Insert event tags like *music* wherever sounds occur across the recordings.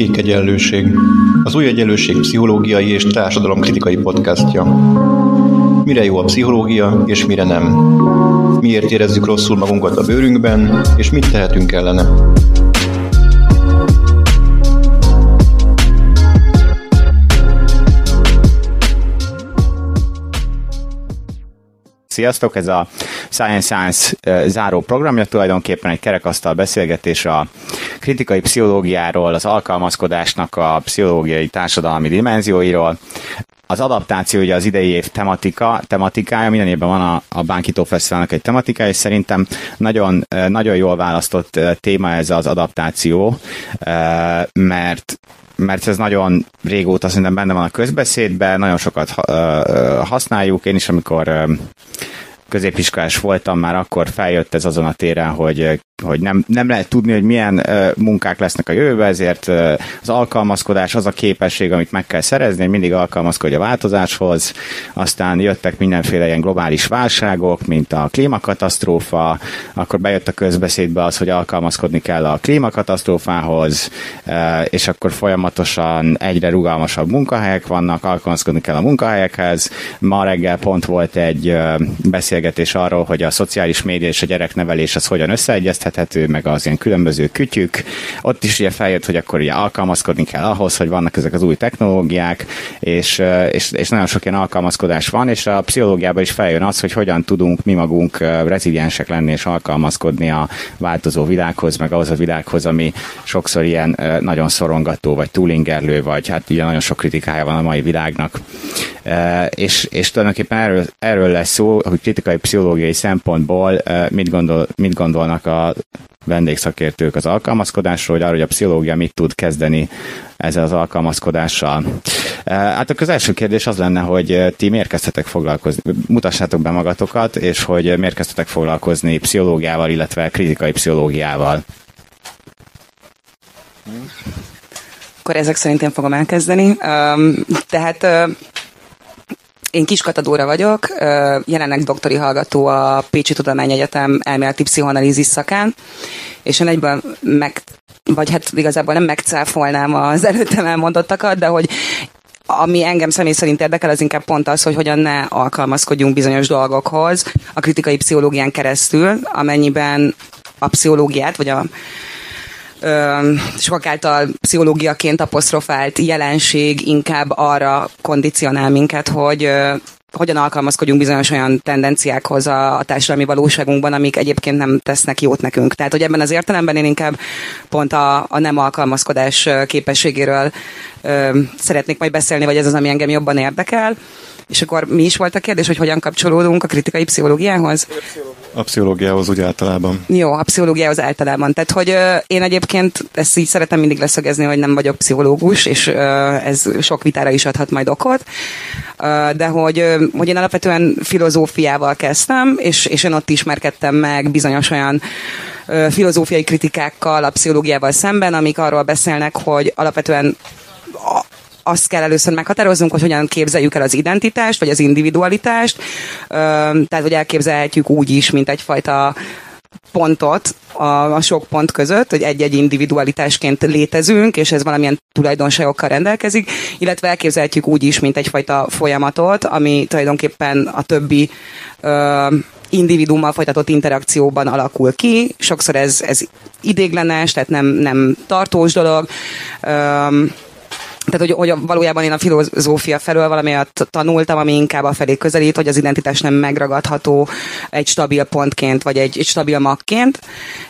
Kék Egyenlőség, az Új Egyenlőség pszichológiai és társadalomkritikai podcastja. Mire jó a pszichológia, és mire nem? Miért érezzük rosszul magunkat a bőrünkben, és mit tehetünk ellene? Sziasztok, ez a Science Science záró programja, tulajdonképpen egy kerekasztal beszélgetés a kritikai pszichológiáról, az alkalmazkodásnak a pszichológiai társadalmi dimenzióiról. Az adaptáció ugye az idei év tematika, tematikája, minden évben van a, a Bánkító Fesztiválnak egy tematikája, és szerintem nagyon, nagyon jól választott téma ez az adaptáció, mert mert ez nagyon régóta szerintem benne van a közbeszédben, nagyon sokat használjuk. Én is, amikor középiskolás voltam, már akkor feljött ez azon a téren, hogy hogy nem, nem lehet tudni, hogy milyen uh, munkák lesznek a jövőben, ezért uh, az alkalmazkodás az a képesség, amit meg kell szerezni, mindig alkalmazkodj a változáshoz, aztán jöttek mindenféle ilyen globális válságok, mint a klímakatasztrófa, akkor bejött a közbeszédbe az, hogy alkalmazkodni kell a klímakatasztrófához, és akkor folyamatosan egyre rugalmasabb munkahelyek vannak, alkalmazkodni kell a munkahelyekhez. Ma reggel pont volt egy uh, beszélgetés arról, hogy a szociális média és a gyereknevelés az hogyan összeegyeztethető, meg az ilyen különböző kütyük. Ott is ugye feljött, hogy akkor ugye alkalmazkodni kell ahhoz, hogy vannak ezek az új technológiák, és, és, és nagyon sok ilyen alkalmazkodás van, és a pszichológiában is feljön az, hogy hogyan tudunk mi magunk reziliensek lenni és alkalmazkodni a változó világhoz, meg ahhoz a világhoz, ami sokszor ilyen nagyon szorongató, vagy túlingerlő, vagy hát ugye nagyon sok kritikája van a mai világnak. És, és tulajdonképpen erről, erről lesz szó, hogy kritikai pszichológiai szempontból mit, gondol, mit gondolnak a vendégszakértők az alkalmazkodásról, hogy arra, hogy a pszichológia mit tud kezdeni ezzel az alkalmazkodással. E, hát akkor az első kérdés az lenne, hogy ti miért kezdtetek foglalkozni, mutassátok be magatokat, és hogy miért kezdtetek foglalkozni pszichológiával, illetve kritikai pszichológiával. Akkor ezek szerint én fogom elkezdeni. Tehát én Kiskatadóra vagyok, jelenleg doktori hallgató a Pécsi Tudományegyetem elméleti pszichoanalízis szakán, és én egyből meg, vagy hát igazából nem megcáfolnám az *laughs* előttem elmondottakat, de hogy ami engem személy szerint érdekel, az inkább pont az, hogy hogyan ne alkalmazkodjunk bizonyos dolgokhoz a kritikai pszichológián keresztül, amennyiben a pszichológiát, vagy a sokak által pszichológiaként apostrofált jelenség inkább arra kondicionál minket, hogy hogyan alkalmazkodjunk bizonyos olyan tendenciákhoz a, a társadalmi valóságunkban, amik egyébként nem tesznek jót nekünk. Tehát, hogy ebben az értelemben én inkább pont a, a nem alkalmazkodás képességéről ö, szeretnék majd beszélni, vagy ez az, ami engem jobban érdekel. És akkor mi is volt a kérdés, hogy hogyan kapcsolódunk a kritikai pszichológiához? A pszichológiához úgy általában. Jó, a pszichológiához általában. Tehát, hogy ö, én egyébként ezt így szeretem mindig leszögezni, hogy nem vagyok pszichológus, és ö, ez sok vitára is adhat majd okot, ö, de hogy, ö, hogy én alapvetően filozófiával kezdtem, és, és én ott ismerkedtem meg bizonyos olyan filozófiai kritikákkal a pszichológiával szemben, amik arról beszélnek, hogy alapvetően azt kell először meghatároznunk, hogy hogyan képzeljük el az identitást, vagy az individualitást. Tehát, hogy elképzelhetjük úgy is, mint egyfajta pontot a, a sok pont között, hogy egy-egy individualitásként létezünk, és ez valamilyen tulajdonságokkal rendelkezik, illetve elképzelhetjük úgy is, mint egyfajta folyamatot, ami tulajdonképpen a többi ö, individummal folytatott interakcióban alakul ki. Sokszor ez, ez idéglenes, tehát nem, nem tartós dolog. Ö, tehát, hogy, hogy valójában én a filozófia felől valamiért tanultam, ami inkább a felé közelít, hogy az identitás nem megragadható egy stabil pontként, vagy egy, egy stabil magként,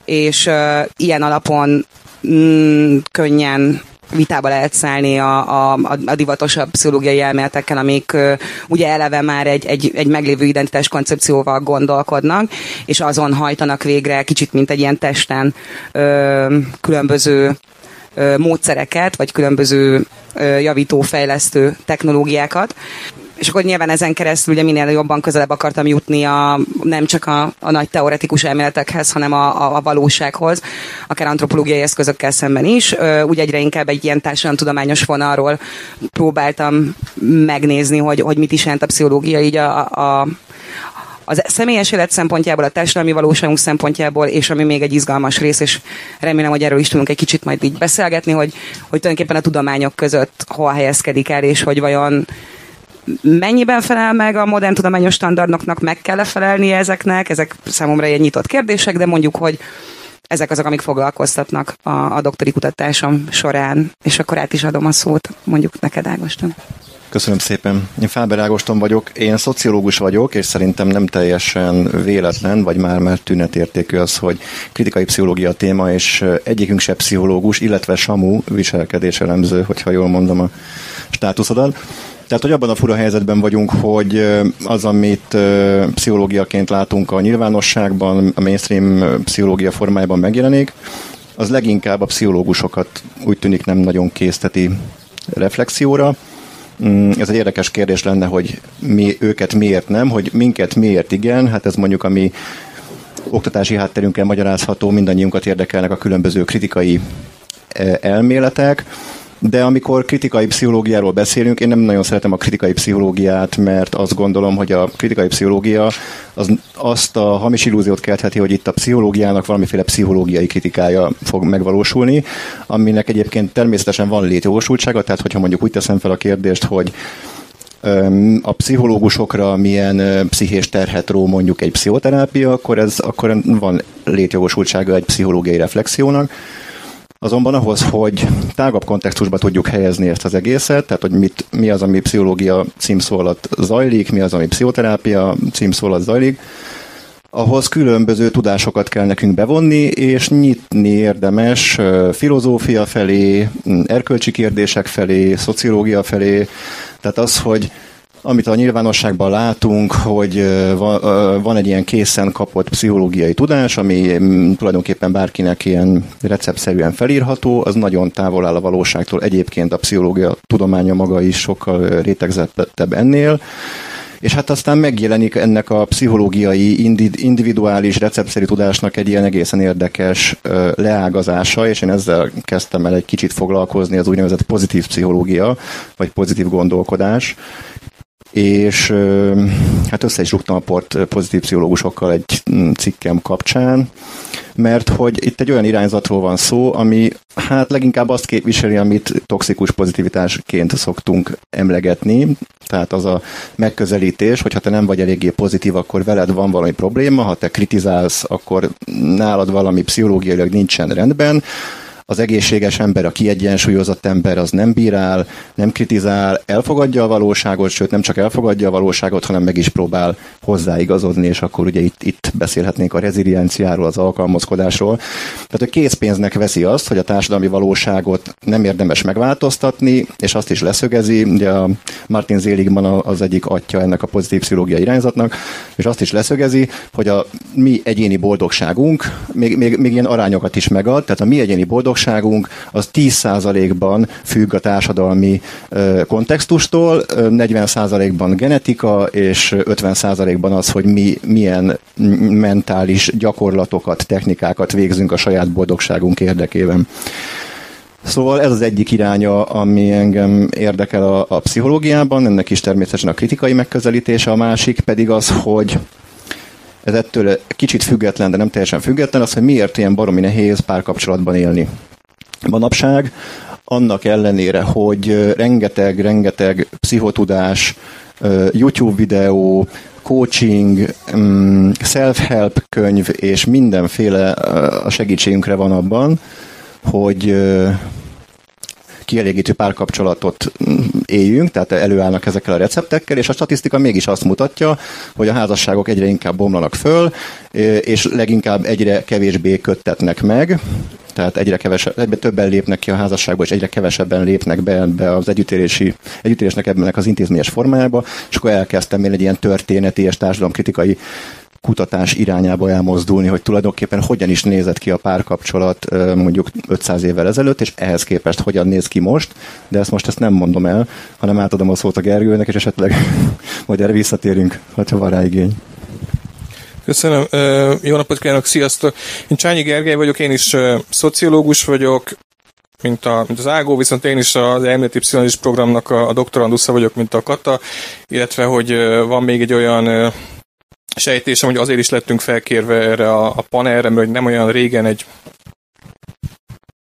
és uh, ilyen alapon mm, könnyen vitába lehet szállni a, a, a divatosabb pszichológiai elméletekkel, amik uh, ugye eleve már egy, egy, egy meglévő identitás koncepcióval gondolkodnak, és azon hajtanak végre kicsit, mint egy ilyen testen uh, különböző módszereket, vagy különböző javító, fejlesztő technológiákat. És akkor nyilván ezen keresztül ugye minél jobban közelebb akartam jutni a, nem csak a, a nagy teoretikus elméletekhez, hanem a, a, a valósághoz, akár antropológiai eszközökkel szemben is. Úgy egyre inkább egy ilyen társadalomtudományos vonalról próbáltam megnézni, hogy, hogy mit is jelent a pszichológia így a, a, az személyes élet szempontjából, a társadalmi valóságunk szempontjából, és ami még egy izgalmas rész, és remélem, hogy erről is tudunk egy kicsit majd így beszélgetni, hogy, hogy tulajdonképpen a tudományok között hol helyezkedik el, és hogy vajon mennyiben felel meg a modern tudományos standardoknak, meg kell -e felelni ezeknek, ezek számomra ilyen nyitott kérdések, de mondjuk, hogy ezek azok, amik foglalkoztatnak a, a doktori kutatásom során, és akkor át is adom a szót mondjuk neked, Ágoston. Köszönöm szépen. Én Fáber Ágoston vagyok, én szociológus vagyok, és szerintem nem teljesen véletlen, vagy már már tünetértékű az, hogy kritikai pszichológia téma, és egyikünk se pszichológus, illetve Samu viselkedéselemző, hogyha jól mondom a státuszodat. Tehát, hogy abban a fura helyzetben vagyunk, hogy az, amit pszichológiaként látunk a nyilvánosságban, a mainstream pszichológia formájában megjelenik, az leginkább a pszichológusokat úgy tűnik nem nagyon készteti reflexióra. Mm, ez egy érdekes kérdés lenne, hogy mi őket miért nem, hogy minket miért igen, hát ez mondjuk a mi oktatási hátterünkkel magyarázható, mindannyiunkat érdekelnek a különböző kritikai elméletek, de amikor kritikai pszichológiáról beszélünk, én nem nagyon szeretem a kritikai pszichológiát, mert azt gondolom, hogy a kritikai pszichológia az azt a hamis illúziót keltheti, hogy itt a pszichológiának valamiféle pszichológiai kritikája fog megvalósulni, aminek egyébként természetesen van létjogosultsága, tehát hogyha mondjuk úgy teszem fel a kérdést, hogy a pszichológusokra milyen pszichés terhet ró mondjuk egy pszichoterápia, akkor ez akkor van létjogosultsága egy pszichológiai reflexiónak. Azonban ahhoz, hogy tágabb kontextusba tudjuk helyezni ezt az egészet, tehát hogy mit, mi az, ami pszichológia címszó alatt zajlik, mi az, ami pszichoterápia címszó alatt zajlik, ahhoz különböző tudásokat kell nekünk bevonni, és nyitni érdemes filozófia felé, erkölcsi kérdések felé, szociológia felé. Tehát az, hogy amit a nyilvánosságban látunk, hogy van egy ilyen készen kapott pszichológiai tudás, ami tulajdonképpen bárkinek ilyen receptszerűen felírható, az nagyon távol áll a valóságtól. Egyébként a pszichológia tudománya maga is sokkal rétegzettebb ennél. És hát aztán megjelenik ennek a pszichológiai, individuális, receptszerű tudásnak egy ilyen egészen érdekes leágazása, és én ezzel kezdtem el egy kicsit foglalkozni, az úgynevezett pozitív pszichológia, vagy pozitív gondolkodás és hát össze is rúgtam a port pozitív pszichológusokkal egy mm, cikkem kapcsán, mert hogy itt egy olyan irányzatról van szó, ami hát leginkább azt képviseli, amit toxikus pozitivitásként szoktunk emlegetni, tehát az a megközelítés, hogy ha te nem vagy eléggé pozitív, akkor veled van valami probléma, ha te kritizálsz, akkor nálad valami pszichológiailag nincsen rendben, az egészséges ember, a kiegyensúlyozott ember az nem bírál, nem kritizál, elfogadja a valóságot, sőt nem csak elfogadja a valóságot, hanem meg is próbál hozzáigazodni, és akkor ugye itt, itt beszélhetnénk a rezilienciáról, az alkalmazkodásról. Tehát a készpénznek veszi azt, hogy a társadalmi valóságot nem érdemes megváltoztatni, és azt is leszögezi, ugye a Martin Zéligman az egyik atya ennek a pozitív pszichológiai irányzatnak, és azt is leszögezi, hogy a mi egyéni boldogságunk még, még, még ilyen arányokat is megad, tehát a mi egyéni boldogságunk boldogságunk az 10%-ban függ a társadalmi kontextustól, 40%-ban genetika, és 50%-ban az, hogy mi milyen mentális gyakorlatokat, technikákat végzünk a saját boldogságunk érdekében. Szóval ez az egyik iránya, ami engem érdekel a, a pszichológiában, ennek is természetesen a kritikai megközelítése, a másik pedig az, hogy ez ettől kicsit független, de nem teljesen független, az, hogy miért ilyen baromi nehéz párkapcsolatban élni manapság, annak ellenére, hogy rengeteg-rengeteg pszichotudás, YouTube videó, coaching, mm, self-help könyv és mindenféle a segítségünkre van abban, hogy kielégítő párkapcsolatot mm, éljünk, tehát előállnak ezekkel a receptekkel, és a statisztika mégis azt mutatja, hogy a házasságok egyre inkább bomlanak föl, és leginkább egyre kevésbé köttetnek meg, tehát egyre kevesebb, egyre többen lépnek ki a házasságba, és egyre kevesebben lépnek be, be az együttérési, együttérésnek ebben az intézményes formájába, és akkor elkezdtem én egy ilyen történeti és társadalomkritikai kutatás irányába elmozdulni, hogy tulajdonképpen hogyan is nézett ki a párkapcsolat mondjuk 500 évvel ezelőtt, és ehhez képest hogyan néz ki most, de ezt most ezt nem mondom el, hanem átadom a szót a Gergőnek, és esetleg *laughs* majd erre visszatérünk, ha van rá igény. Köszönöm. Jó napot kívánok, sziasztok! Én Csányi Gergely vagyok, én is szociológus vagyok, mint, a, mint az Ágó, viszont én is az elméleti pszichológus programnak a, a doktorandusza vagyok, mint a Kata, illetve hogy van még egy olyan sejtésem, hogy azért is lettünk felkérve erre a, a panelre, mert nem olyan régen egy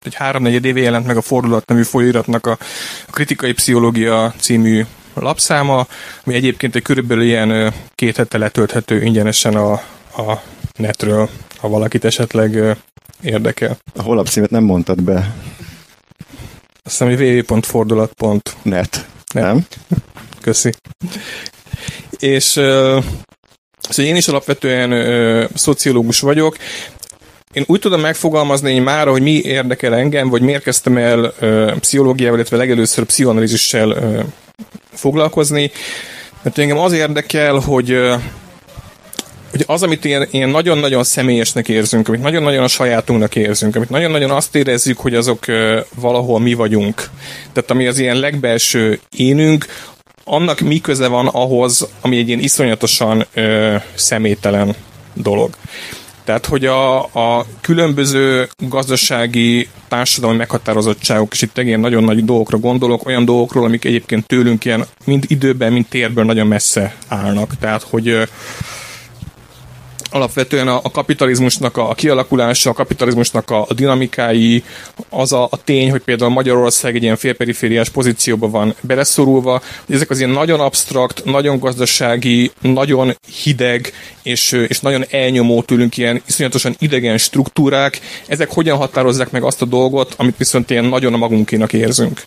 egy háromnegyed éve jelent meg a Fordulat nevű folyóiratnak a, a Kritikai Pszichológia című lapszáma, ami egyébként egy körülbelül ilyen két hete letölthető ingyenesen a, a netről, ha valakit esetleg érdekel. A holap címet nem mondtad be. Azt hiszem, hogy www.fordulat.net. Nem? Köszi. És szóval én is alapvetően szociológus vagyok, én úgy tudom megfogalmazni már, hogy mi érdekel engem, vagy miért kezdtem el uh, pszichológiával, illetve legelőször pszichoanalízissel foglalkozni, mert engem az érdekel, hogy hogy az, amit ilyen, ilyen nagyon-nagyon személyesnek érzünk, amit nagyon-nagyon a sajátunknak érzünk, amit nagyon-nagyon azt érezzük, hogy azok valahol mi vagyunk. Tehát ami az ilyen legbelső énünk, annak mi köze van ahhoz, ami egy ilyen iszonyatosan uh, személytelen dolog. Tehát, hogy a, a különböző gazdasági társadalmi meghatározottságok, és itt ilyen nagyon nagy dolgokra gondolok, olyan dolgokról, amik egyébként tőlünk ilyen mind időben, mind térből nagyon messze állnak. Tehát, hogy alapvetően a, a kapitalizmusnak a, kialakulása, a kapitalizmusnak a, a dinamikái, az a, a tény, hogy például Magyarország egy ilyen félperifériás pozícióban van beleszorulva, ezek az ilyen nagyon absztrakt, nagyon gazdasági, nagyon hideg és, és nagyon elnyomó tőlünk ilyen iszonyatosan idegen struktúrák, ezek hogyan határozzák meg azt a dolgot, amit viszont ilyen nagyon a magunkénak érzünk.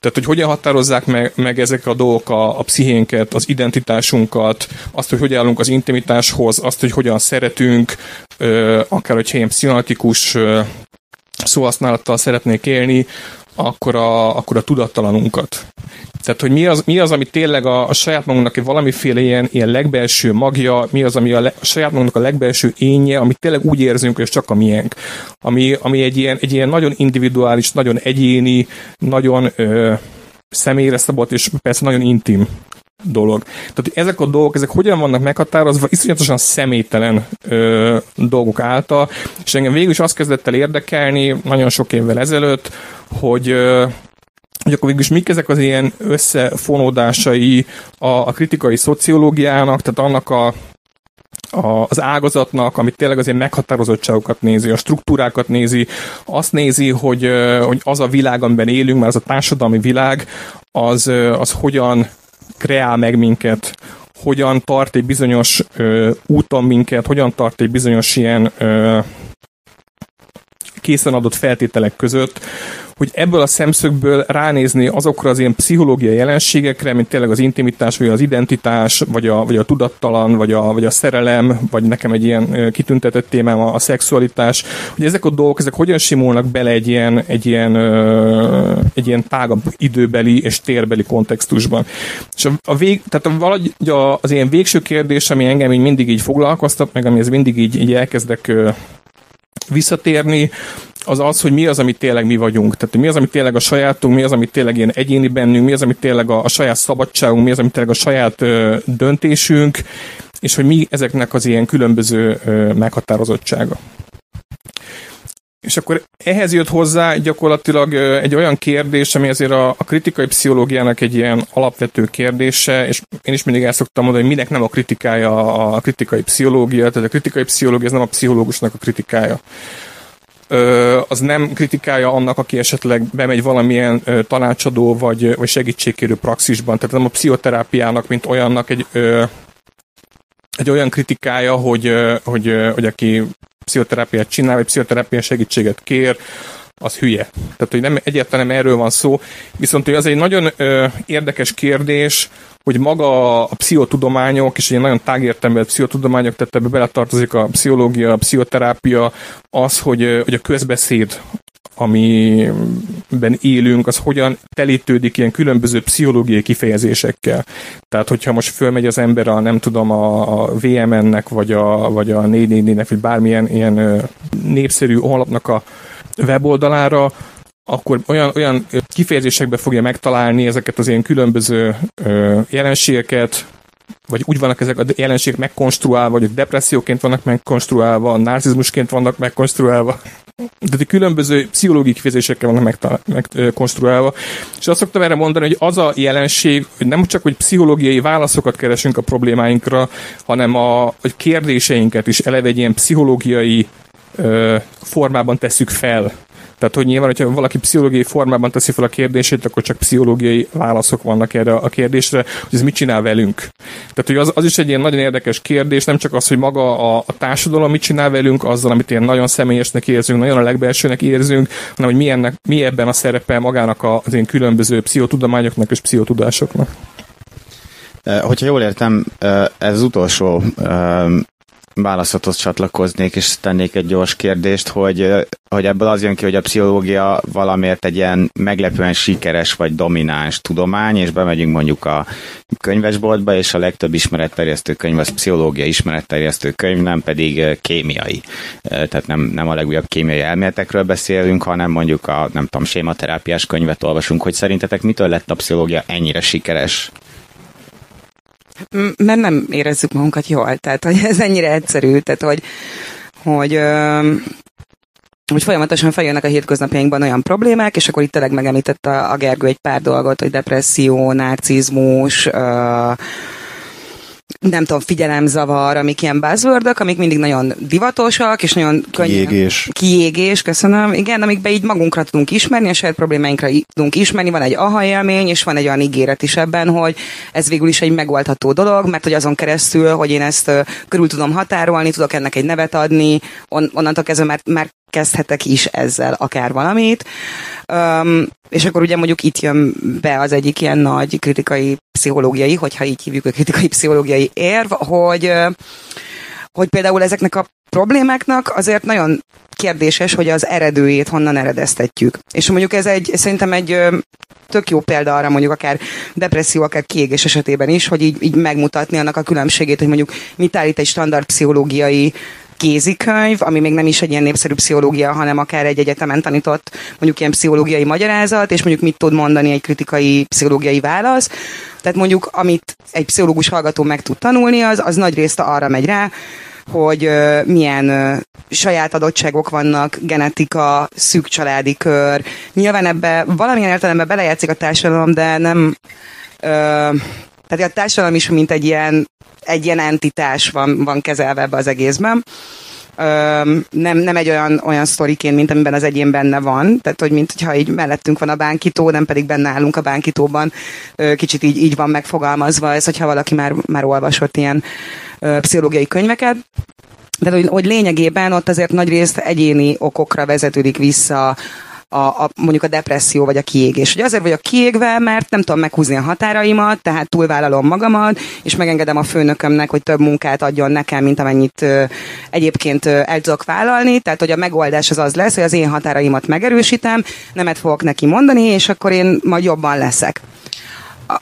Tehát, hogy hogyan határozzák meg, meg ezek a dolgok a, a pszichénket, az identitásunkat, azt, hogy hogy állunk az intimitáshoz, azt, hogy hogyan szeretünk, akár hogyha ilyen pszichonatikus szóhasználattal szeretnék élni, akkor a, akkor a tudattalanunkat. Tehát, hogy mi az, mi az ami tényleg a, a saját magunknak egy valamiféle ilyen, ilyen legbelső magja, mi az, ami a, le, a saját magunknak a legbelső énje, amit tényleg úgy érzünk, hogy csak a miénk. Ami, ami egy, ilyen, egy ilyen nagyon individuális, nagyon egyéni, nagyon ö, személyre szabott, és persze nagyon intim dolog. Tehát ezek a dolgok, ezek hogyan vannak meghatározva, iszonyatosan személytelen ö, dolgok által, és engem végül is azt kezdett el érdekelni nagyon sok évvel ezelőtt, hogy ö, hogy akkor végülis mik ezek az ilyen összefonódásai a, a kritikai szociológiának, tehát annak a a, az ágazatnak, amit tényleg azért meghatározottságokat nézi, a struktúrákat nézi, azt nézi, hogy, hogy az a világ, amiben élünk, mert az a társadalmi világ, az, az hogyan kreál meg minket, hogyan tart egy bizonyos ö, úton minket, hogyan tart egy bizonyos ilyen ö, készen adott feltételek között, hogy ebből a szemszögből ránézni azokra az ilyen pszichológiai jelenségekre, mint tényleg az intimitás, vagy az identitás, vagy a, vagy a tudattalan, vagy a, vagy a szerelem, vagy nekem egy ilyen kitüntetett témám a, a szexualitás, hogy ezek a dolgok, ezek hogyan simulnak bele egy ilyen, egy ilyen, egy ilyen tágabb időbeli és térbeli kontextusban. És a, a vég, tehát valahogy az ilyen végső kérdés, ami engem így mindig így foglalkoztat, meg ami ez mindig így, így elkezdek visszatérni, az az, hogy mi az, amit tényleg mi vagyunk. Tehát mi az, amit tényleg a sajátunk, mi az, amit tényleg ilyen egyéni bennünk, mi az, amit tényleg a, a saját szabadságunk, mi az, amit tényleg a saját ö, döntésünk, és hogy mi ezeknek az ilyen különböző ö, meghatározottsága. És akkor ehhez jött hozzá gyakorlatilag egy olyan kérdés, ami azért a, a kritikai pszichológiának egy ilyen alapvető kérdése, és én is mindig el szoktam mondani, hogy minek nem a kritikája a kritikai pszichológia, tehát a kritikai pszichológia ez nem a pszichológusnak a kritikája az nem kritikája annak, aki esetleg bemegy valamilyen tanácsadó vagy, vagy segítségkérő praxisban. Tehát nem a pszichoterápiának, mint olyannak egy, egy olyan kritikája, hogy, hogy, hogy aki pszichoterápiát csinál, vagy pszichoterápia segítséget kér, az hülye. Tehát, hogy nem, egyáltalán nem erről van szó. Viszont hogy az egy nagyon ö, érdekes kérdés, hogy maga a pszichotudományok, és egy nagyon tágértelmű pszichotudományok, tehát ebbe beletartozik a pszichológia, a pszichoterápia, az, hogy, hogy a közbeszéd, amiben élünk, az hogyan telítődik ilyen különböző pszichológiai kifejezésekkel. Tehát, hogyha most fölmegy az ember a, nem tudom, a, a VMN-nek, vagy a, vagy a 444-nek, vagy bármilyen ilyen népszerű honlapnak a weboldalára, akkor olyan, olyan kifejezésekbe fogja megtalálni ezeket az ilyen különböző ö, jelenségeket, vagy úgy vannak ezek a jelenségek megkonstruálva, vagy depresszióként vannak megkonstruálva, narcizmusként vannak megkonstruálva. Tehát különböző pszichológiai kifejezésekkel vannak megkonstruálva. És azt szoktam erre mondani, hogy az a jelenség, hogy nem csak hogy pszichológiai válaszokat keresünk a problémáinkra, hanem a hogy kérdéseinket is eleve egy ilyen pszichológiai ö, formában tesszük fel. Tehát, hogy nyilván, hogyha valaki pszichológiai formában teszi fel a kérdését, akkor csak pszichológiai válaszok vannak erre a kérdésre, hogy ez mit csinál velünk. Tehát, hogy az, az is egy ilyen nagyon érdekes kérdés, nem csak az, hogy maga a, a társadalom mit csinál velünk, azzal, amit ilyen nagyon személyesnek érzünk, nagyon a legbelsőnek érzünk, hanem hogy milyennek, mi ebben a szerepe magának az ilyen különböző pszichotudományoknak és pszichotudásoknak. Hogyha jól értem, ez az utolsó válaszathoz csatlakoznék, és tennék egy gyors kérdést, hogy, hogy ebből az jön ki, hogy a pszichológia valamiért egy ilyen meglepően sikeres vagy domináns tudomány, és bemegyünk mondjuk a könyvesboltba, és a legtöbb ismeretterjesztő könyv az pszichológia ismeretterjesztő könyv, nem pedig kémiai. Tehát nem, nem a legújabb kémiai elméletekről beszélünk, hanem mondjuk a, nem tudom, sématerápiás könyvet olvasunk, hogy szerintetek mitől lett a pszichológia ennyire sikeres? Mert nem érezzük magunkat jól. Tehát, hogy ez ennyire egyszerű, tehát, hogy, hogy hogy folyamatosan feljönnek a hétköznapjainkban olyan problémák, és akkor itt tényleg megemlített a, a Gergő egy pár dolgot, hogy depresszió, narcizmus, uh, nem tudom, figyelemzavar, amik ilyen buzzwordok, amik mindig nagyon divatosak, és nagyon könnyen... Kiégés. Kiégés, köszönöm. Igen, amikbe így magunkra tudunk ismerni, a saját problémáinkra tudunk ismerni, van egy aha élmény, és van egy olyan ígéret is ebben, hogy ez végül is egy megoldható dolog, mert hogy azon keresztül, hogy én ezt körül tudom határolni, tudok ennek egy nevet adni, on, onnantól kezdve már, már kezdhetek is ezzel akár valamit. Um, és akkor ugye mondjuk itt jön be az egyik ilyen nagy kritikai pszichológiai, hogyha így hívjuk a kritikai pszichológiai érv, hogy, hogy például ezeknek a problémáknak azért nagyon kérdéses, hogy az eredőjét honnan eredeztetjük. És mondjuk ez egy, szerintem egy tök jó példa arra mondjuk akár depresszió, akár kiégés esetében is, hogy így, így megmutatni annak a különbségét, hogy mondjuk mit állít egy standard pszichológiai kézikönyv, ami még nem is egy ilyen népszerű pszichológia, hanem akár egy egyetemen tanított mondjuk ilyen pszichológiai magyarázat, és mondjuk mit tud mondani egy kritikai pszichológiai válasz. Tehát mondjuk, amit egy pszichológus hallgató meg tud tanulni, az, az nagy részt arra megy rá, hogy uh, milyen uh, saját adottságok vannak, genetika, szűk családi kör. Nyilván ebbe valamilyen értelemben belejátszik a társadalom, de nem... Uh, tehát a társadalom is mint egy ilyen egy ilyen entitás van, van kezelve ebbe az egészben. Öm, nem, nem egy olyan, olyan sztoriként, mint amiben az egyén benne van, tehát hogy mint hogyha így mellettünk van a bánkító, nem pedig benne állunk a bánkítóban, ö, kicsit így, így van megfogalmazva ez, hogyha valaki már, már olvasott ilyen ö, pszichológiai könyveket. De hogy, hogy lényegében ott azért nagy részt egyéni okokra vezetődik vissza a, a, mondjuk a depresszió vagy a kiégés. Hogy azért vagyok kiégve, mert nem tudom meghúzni a határaimat, tehát túlvállalom magamat, és megengedem a főnökömnek, hogy több munkát adjon nekem, mint amennyit ö, egyébként ö, el tudok vállalni. Tehát, hogy a megoldás az az lesz, hogy az én határaimat megerősítem, nemet fogok neki mondani, és akkor én majd jobban leszek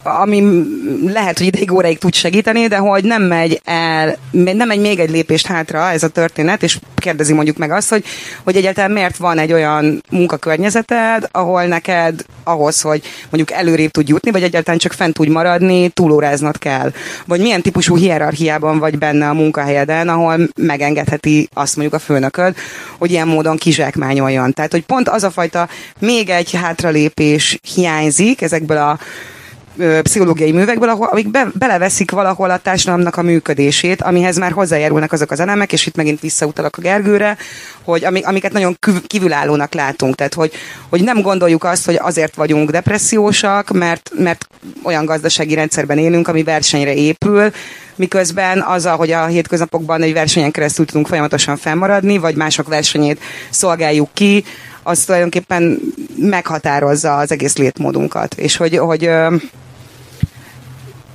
ami lehet, hogy ideig óráig tud segíteni, de hogy nem megy el, nem megy még egy lépést hátra ez a történet, és kérdezi mondjuk meg azt, hogy, hogy egyáltalán miért van egy olyan munkakörnyezeted, ahol neked ahhoz, hogy mondjuk előrébb tud jutni, vagy egyáltalán csak fent tudj maradni, túlóráznod kell. Vagy milyen típusú hierarchiában vagy benne a munkahelyeden, ahol megengedheti azt mondjuk a főnököd, hogy ilyen módon kizsákmányoljon. Tehát, hogy pont az a fajta még egy hátralépés hiányzik ezekből a pszichológiai művekből, ahol, amik be, beleveszik valahol a társadalomnak a működését, amihez már hozzájárulnak azok az elemek, és itt megint visszautalak a Gergőre, hogy ami, amiket nagyon kívülállónak látunk. Tehát, hogy, hogy nem gondoljuk azt, hogy azért vagyunk depressziósak, mert, mert olyan gazdasági rendszerben élünk, ami versenyre épül, miközben az, hogy a hétköznapokban egy versenyen keresztül tudunk folyamatosan fennmaradni, vagy mások versenyét szolgáljuk ki, az tulajdonképpen meghatározza az egész létmódunkat. És hogy, hogy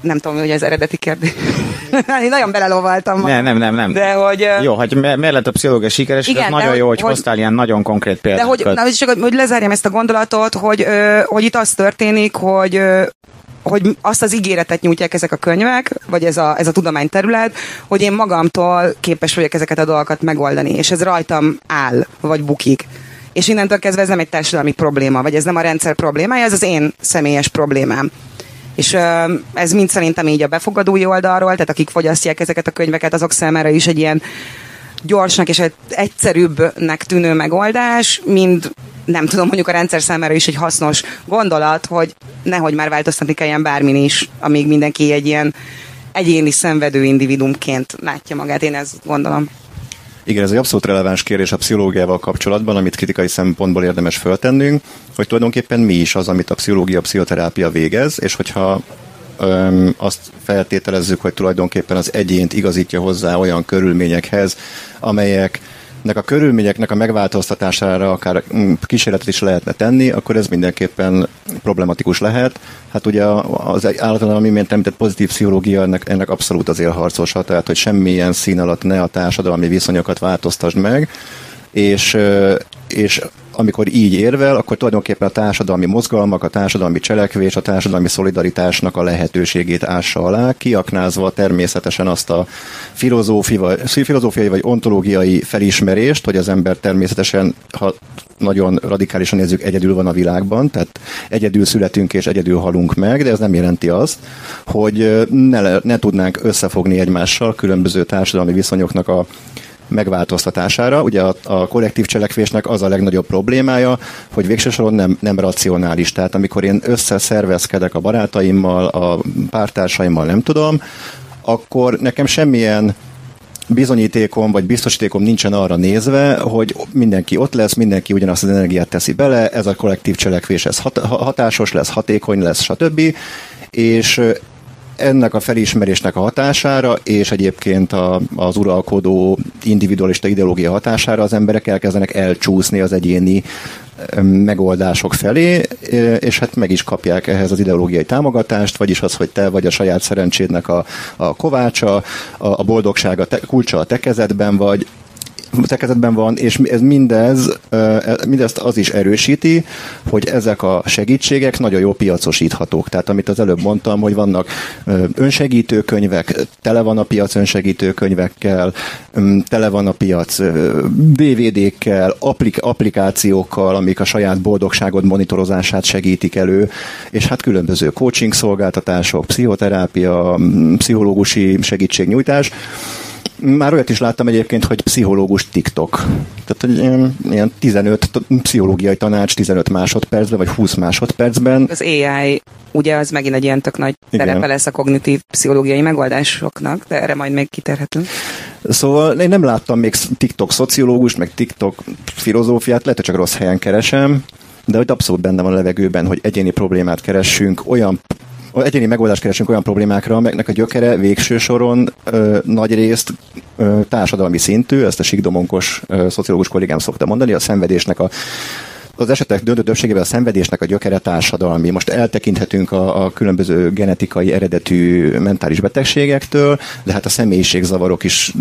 nem tudom, hogy ez eredeti kérdés. *laughs* Én nagyon belelovaltam. Nem, nem, nem, nem. De hogy... Jó, hogy miért lett a pszichológia sikeres, igen, nagyon jó, hogy, hogy hoztál ilyen nagyon konkrét példákat. De hogy, na, csak, hogy lezárjam ezt a gondolatot, hogy, hogy itt az történik, hogy hogy azt az ígéretet nyújtják ezek a könyvek, vagy ez a, ez a tudományterület, hogy én magamtól képes vagyok ezeket a dolgokat megoldani, és ez rajtam áll, vagy bukik. És innentől kezdve ez nem egy társadalmi probléma, vagy ez nem a rendszer problémája, ez az én személyes problémám. És ez mind szerintem így a befogadói oldalról, tehát akik fogyasztják ezeket a könyveket, azok számára is egy ilyen gyorsnak és egy egyszerűbbnek tűnő megoldás, mind nem tudom, mondjuk a rendszer számára is egy hasznos gondolat, hogy nehogy már változtatni kelljen bármin is, amíg mindenki egy ilyen egyéni szenvedő individumként látja magát, én ezt gondolom. Igen, ez egy abszolút releváns kérdés a pszichológiával kapcsolatban, amit kritikai szempontból érdemes föltennünk, hogy tulajdonképpen mi is az, amit a pszichológia, a pszichoterápia végez, és hogyha öm, azt feltételezzük, hogy tulajdonképpen az egyént igazítja hozzá olyan körülményekhez, amelyek nek a körülményeknek a megváltoztatására akár mm, kísérletet is lehetne tenni, akkor ez mindenképpen problematikus lehet. Hát ugye az általában, mint említett pozitív pszichológia ennek, ennek abszolút az élharcosa, tehát hogy semmilyen szín alatt ne a társadalmi viszonyokat változtasd meg, és, és amikor így érvel, akkor tulajdonképpen a társadalmi mozgalmak, a társadalmi cselekvés, a társadalmi szolidaritásnak a lehetőségét ássa alá, kiaknázva természetesen azt a filozófiai vagy ontológiai felismerést, hogy az ember természetesen, ha nagyon radikálisan nézzük, egyedül van a világban, tehát egyedül születünk és egyedül halunk meg, de ez nem jelenti azt, hogy ne, ne tudnánk összefogni egymással különböző társadalmi viszonyoknak a megváltoztatására. Ugye a, a kollektív cselekvésnek az a legnagyobb problémája, hogy végső nem, nem racionális. Tehát amikor én összeszervezkedek a barátaimmal, a pártársaimmal, nem tudom, akkor nekem semmilyen bizonyítékom vagy biztosítékom nincsen arra nézve, hogy mindenki ott lesz, mindenki ugyanazt az energiát teszi bele, ez a kollektív cselekvés ez hat, hatásos lesz, hatékony lesz, stb. És ennek a felismerésnek a hatására, és egyébként a, az uralkodó individualista ideológia hatására az emberek elkezdenek elcsúszni az egyéni megoldások felé, és hát meg is kapják ehhez az ideológiai támogatást, vagyis az, hogy te vagy a saját szerencsédnek a, a kovácsa, a, a boldogság a te, kulcsa a te kezedben vagy, tekezetben van, és ez mindez, e, mindezt az is erősíti, hogy ezek a segítségek nagyon jó piacosíthatók. Tehát amit az előbb mondtam, hogy vannak önsegítő könyvek, tele van a piac önsegítő könyvekkel, tele van a piac DVD-kkel, applik- applikációkkal, amik a saját boldogságod monitorozását segítik elő, és hát különböző coaching szolgáltatások, pszichoterápia, pszichológusi segítségnyújtás, már olyat is láttam egyébként, hogy pszichológus TikTok. Tehát ilyen, ilyen 15 pszichológiai tanács 15 másodpercben, vagy 20 másodpercben. Az AI, ugye az megint egy ilyen tök nagy Igen. terepe lesz a kognitív pszichológiai megoldásoknak, de erre majd még kiterhetünk. Szóval én nem láttam még TikTok szociológust, meg TikTok filozófiát, lehet, hogy csak rossz helyen keresem, de hogy abszolút benne van a levegőben, hogy egyéni problémát keressünk, olyan egyéni megoldást keresünk olyan problémákra, amelyeknek a gyökere végső soron ö, nagy részt ö, társadalmi szintű, ezt a sikdomonkos ö, szociológus kollégám szokta mondani, a szenvedésnek a az esetek döntő többségében a szenvedésnek a gyökere társadalmi. Most eltekinthetünk a, a különböző genetikai eredetű mentális betegségektől, de hát a személyiségzavarok is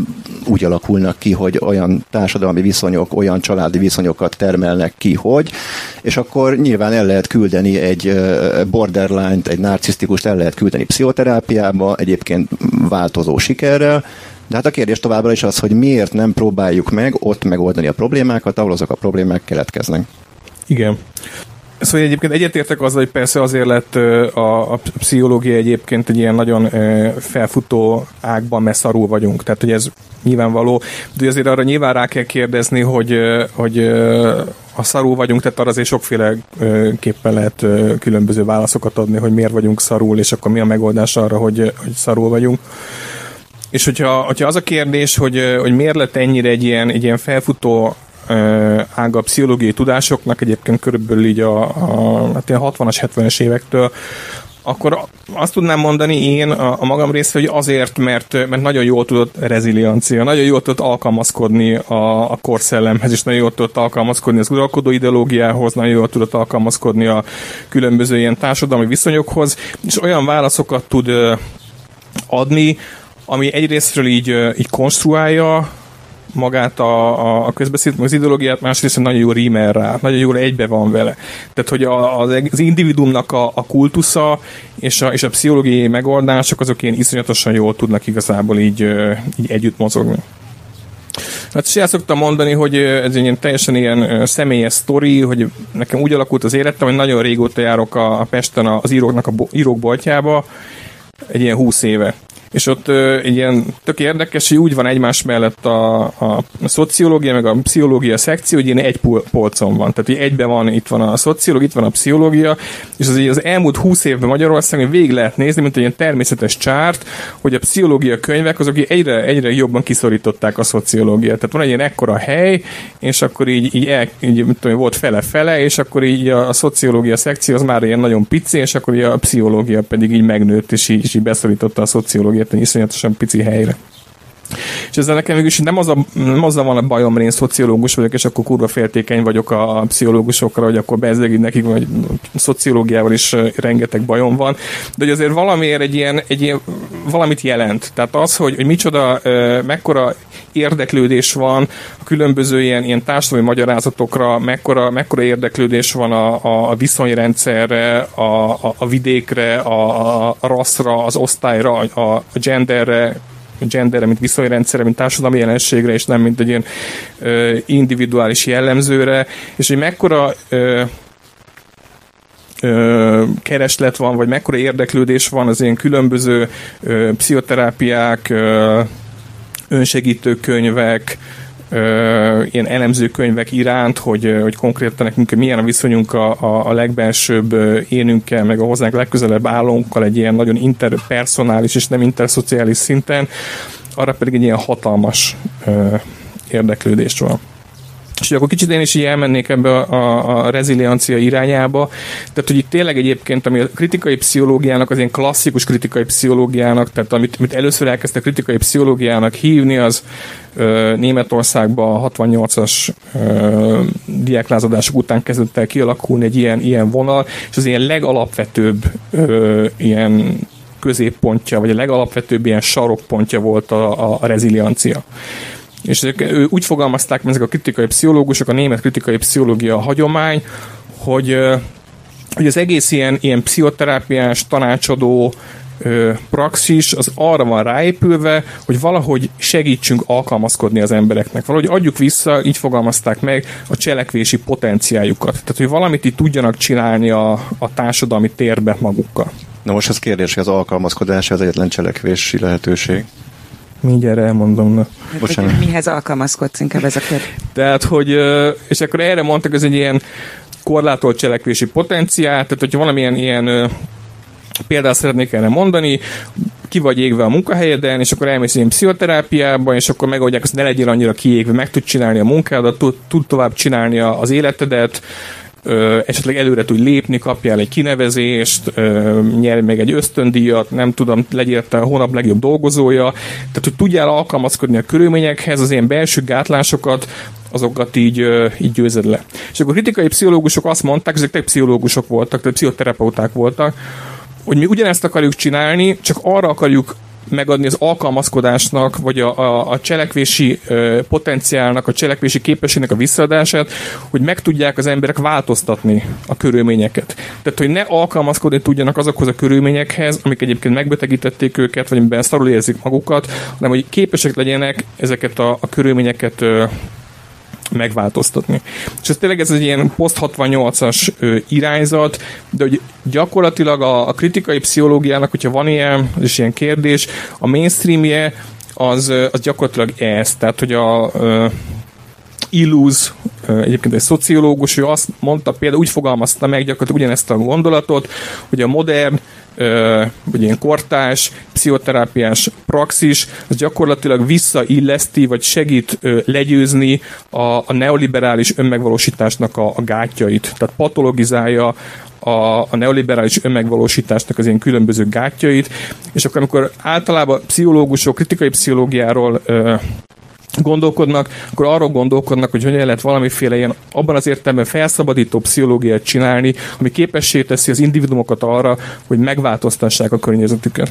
úgy alakulnak ki, hogy olyan társadalmi viszonyok, olyan családi viszonyokat termelnek ki, hogy, és akkor nyilván el lehet küldeni egy borderline-t, egy narcisztikust el lehet küldeni pszichoterápiába, egyébként változó sikerrel, de hát a kérdés továbbra is az, hogy miért nem próbáljuk meg ott megoldani a problémákat, ahol azok a problémák keletkeznek. Igen. Szóval egyébként egyetértek azzal, hogy persze azért lett a, a pszichológia egyébként egy ilyen nagyon felfutó ágban, mert szarul vagyunk. Tehát, hogy ez nyilvánvaló. De azért arra nyilván rá kell kérdezni, hogy, hogy ha szarul vagyunk, tehát arra azért sokféleképpen lehet különböző válaszokat adni, hogy miért vagyunk szarul, és akkor mi a megoldás arra, hogy, hogy szarul vagyunk. És hogyha, hogyha az a kérdés, hogy, hogy miért lett ennyire egy ilyen, egy ilyen felfutó ága pszichológiai tudásoknak, egyébként körülbelül így a, a hát 60-as, 70-es évektől, akkor azt tudnám mondani én a, a magam részre, hogy azért, mert, mert nagyon jól tudott reziliancia, nagyon jól tudott alkalmazkodni a, a korszellemhez, és nagyon jól tudott alkalmazkodni az uralkodó ideológiához, nagyon jól tudott alkalmazkodni a különböző ilyen társadalmi viszonyokhoz, és olyan válaszokat tud adni, ami egyrésztről így, így konstruálja magát a, a, a közbeszéd, az ideológiát, másrészt nagyon jó rímel rá, nagyon jól egybe van vele. Tehát, hogy a, az, az individumnak a, a kultusza és a, és a pszichológiai megoldások azok ilyen iszonyatosan jól tudnak igazából így, így együtt mozogni. Hát is el szoktam mondani, hogy ez egy ilyen teljesen ilyen személyes sztori, hogy nekem úgy alakult az életem, hogy nagyon régóta járok a, a Pesten az íróknak a írók boltjába, egy ilyen húsz éve és ott ö, egy ilyen tök érdekes, hogy úgy van egymás mellett a, a, szociológia, meg a pszichológia szekció, hogy ilyen egy polcon van. Tehát hogy egyben van, itt van a szociológia, itt van a pszichológia, és az, az elmúlt húsz évben Magyarországon végig lehet nézni, mint egy ilyen természetes csárt, hogy a pszichológia könyvek azok egyre, egyre jobban kiszorították a szociológiát. Tehát van egy ilyen ekkora hely, és akkor így, így, el, így tudom, volt fele-fele, és akkor így a, a szociológia szekció az már ilyen nagyon pici, és akkor így a pszichológia pedig így megnőtt, és így, és így beszorította a szociológiát egy iszonyatosan pici helyre. És ezzel nekem mégis nem, az a, nem azzal van a bajom, én szociológus vagyok, és akkor kurva féltékeny vagyok a pszichológusokra, hogy akkor bezzeg nekik, vagy szociológiával is rengeteg bajom van, de hogy azért valamiért egy ilyen, egy ilyen valamit jelent. Tehát az, hogy, hogy micsoda, mekkora érdeklődés van a különböző ilyen, ilyen társadalmi magyarázatokra, mekkora, mekkora érdeklődés van a, a, a viszonyrendszerre, a, a, a vidékre, a, a rasszra, az osztályra, a, a genderre, genderre, mint viszonyrendszerre, mint társadalmi jelenségre, és nem mint egy ilyen ö, individuális jellemzőre, és hogy mekkora ö, kereslet van, vagy mekkora érdeklődés van az ilyen különböző ö, pszichoterápiák, ö, önsegítő könyvek, ö, ilyen elemző könyvek iránt, hogy, hogy konkrétan nekünk milyen a viszonyunk a, a, a legbelsőbb énünkkel, meg a hozzánk legközelebb állónkkal egy ilyen nagyon interpersonális és nem interszociális szinten, arra pedig egy ilyen hatalmas ö, érdeklődés van. És akkor kicsit én is így elmennék ebbe a, a, a reziliancia irányába. Tehát, hogy itt tényleg egyébként, ami a kritikai pszichológiának, az ilyen klasszikus kritikai pszichológiának, tehát amit, amit először elkezdte kritikai pszichológiának hívni, az ö, Németországban a 68-as ö, diáklázadások után kezdett el kialakulni egy ilyen, ilyen vonal, és az ilyen legalapvetőbb ö, ilyen középpontja, vagy a legalapvetőbb ilyen sarokpontja volt a, a, a reziliancia. És ezek, úgy fogalmazták, mert ezek a kritikai pszichológusok, a német kritikai pszichológia hagyomány, hogy, hogy az egész ilyen, ilyen pszichoterápiás, tanácsadó, praxis az arra van ráépülve, hogy valahogy segítsünk alkalmazkodni az embereknek. Valahogy adjuk vissza, így fogalmazták meg, a cselekvési potenciáljukat. Tehát, hogy valamit itt tudjanak csinálni a, a társadalmi térbe magukkal. Na most az kérdés, hogy az alkalmazkodás az egyetlen cselekvési lehetőség. Mindjárt elmondom. Na. Bocsánat. Mihez alkalmazkodsz inkább ez a kérdés? Tehát, hogy, és akkor erre mondtak, ez egy ilyen korlátolt cselekvési potenciál, tehát hogyha valamilyen ilyen példát szeretnék erre mondani, ki vagy égve a munkahelyeden, és akkor elmész ilyen pszichoterápiába, és akkor megoldják, hogy ne legyél annyira kiégve, meg tud csinálni a munkádat, tud, tud tovább csinálni az életedet, ö, esetleg előre tudj lépni, kapjál egy kinevezést, ö, nyerj meg egy ösztöndíjat, nem tudom, legyél te a hónap legjobb dolgozója, tehát hogy tudjál alkalmazkodni a körülményekhez, az ilyen belső gátlásokat, azokat így, így győzed le. És akkor kritikai pszichológusok azt mondták, ezek tényleg pszichológusok voltak, tehát pszichoterapeuták voltak, hogy mi ugyanezt akarjuk csinálni, csak arra akarjuk megadni az alkalmazkodásnak, vagy a, a, a cselekvési ö, potenciálnak, a cselekvési képességnek a visszaadását, hogy meg tudják az emberek változtatni a körülményeket. Tehát, hogy ne alkalmazkodni tudjanak azokhoz a körülményekhez, amik egyébként megbetegítették őket, vagy amiben szarul érzik magukat, hanem hogy képesek legyenek ezeket a, a körülményeket ö, megváltoztatni. És ez tényleg ez egy ilyen post-68-as irányzat, de hogy gyakorlatilag a, a kritikai pszichológiának, hogyha van ilyen, is ilyen kérdés, a mainstreamje az, az gyakorlatilag ez, tehát hogy a, a Illúz, egyébként egy szociológus, ő azt mondta, például úgy fogalmazta meg gyakorlatilag ugyanezt a gondolatot, hogy a modern vagy ilyen kortás, pszichoterápiás praxis, az gyakorlatilag visszailleszti, vagy segít legyőzni a, a neoliberális önmegvalósításnak a, a gátjait. Tehát patologizálja a, a neoliberális önmegvalósításnak az ilyen különböző gátjait, és akkor amikor általában pszichológusok, kritikai pszichológiáról gondolkodnak, akkor arról gondolkodnak, hogy hogyan lehet valamiféle ilyen abban az értelemben felszabadító pszichológiát csinálni, ami képessé teszi az individumokat arra, hogy megváltoztassák a környezetüket.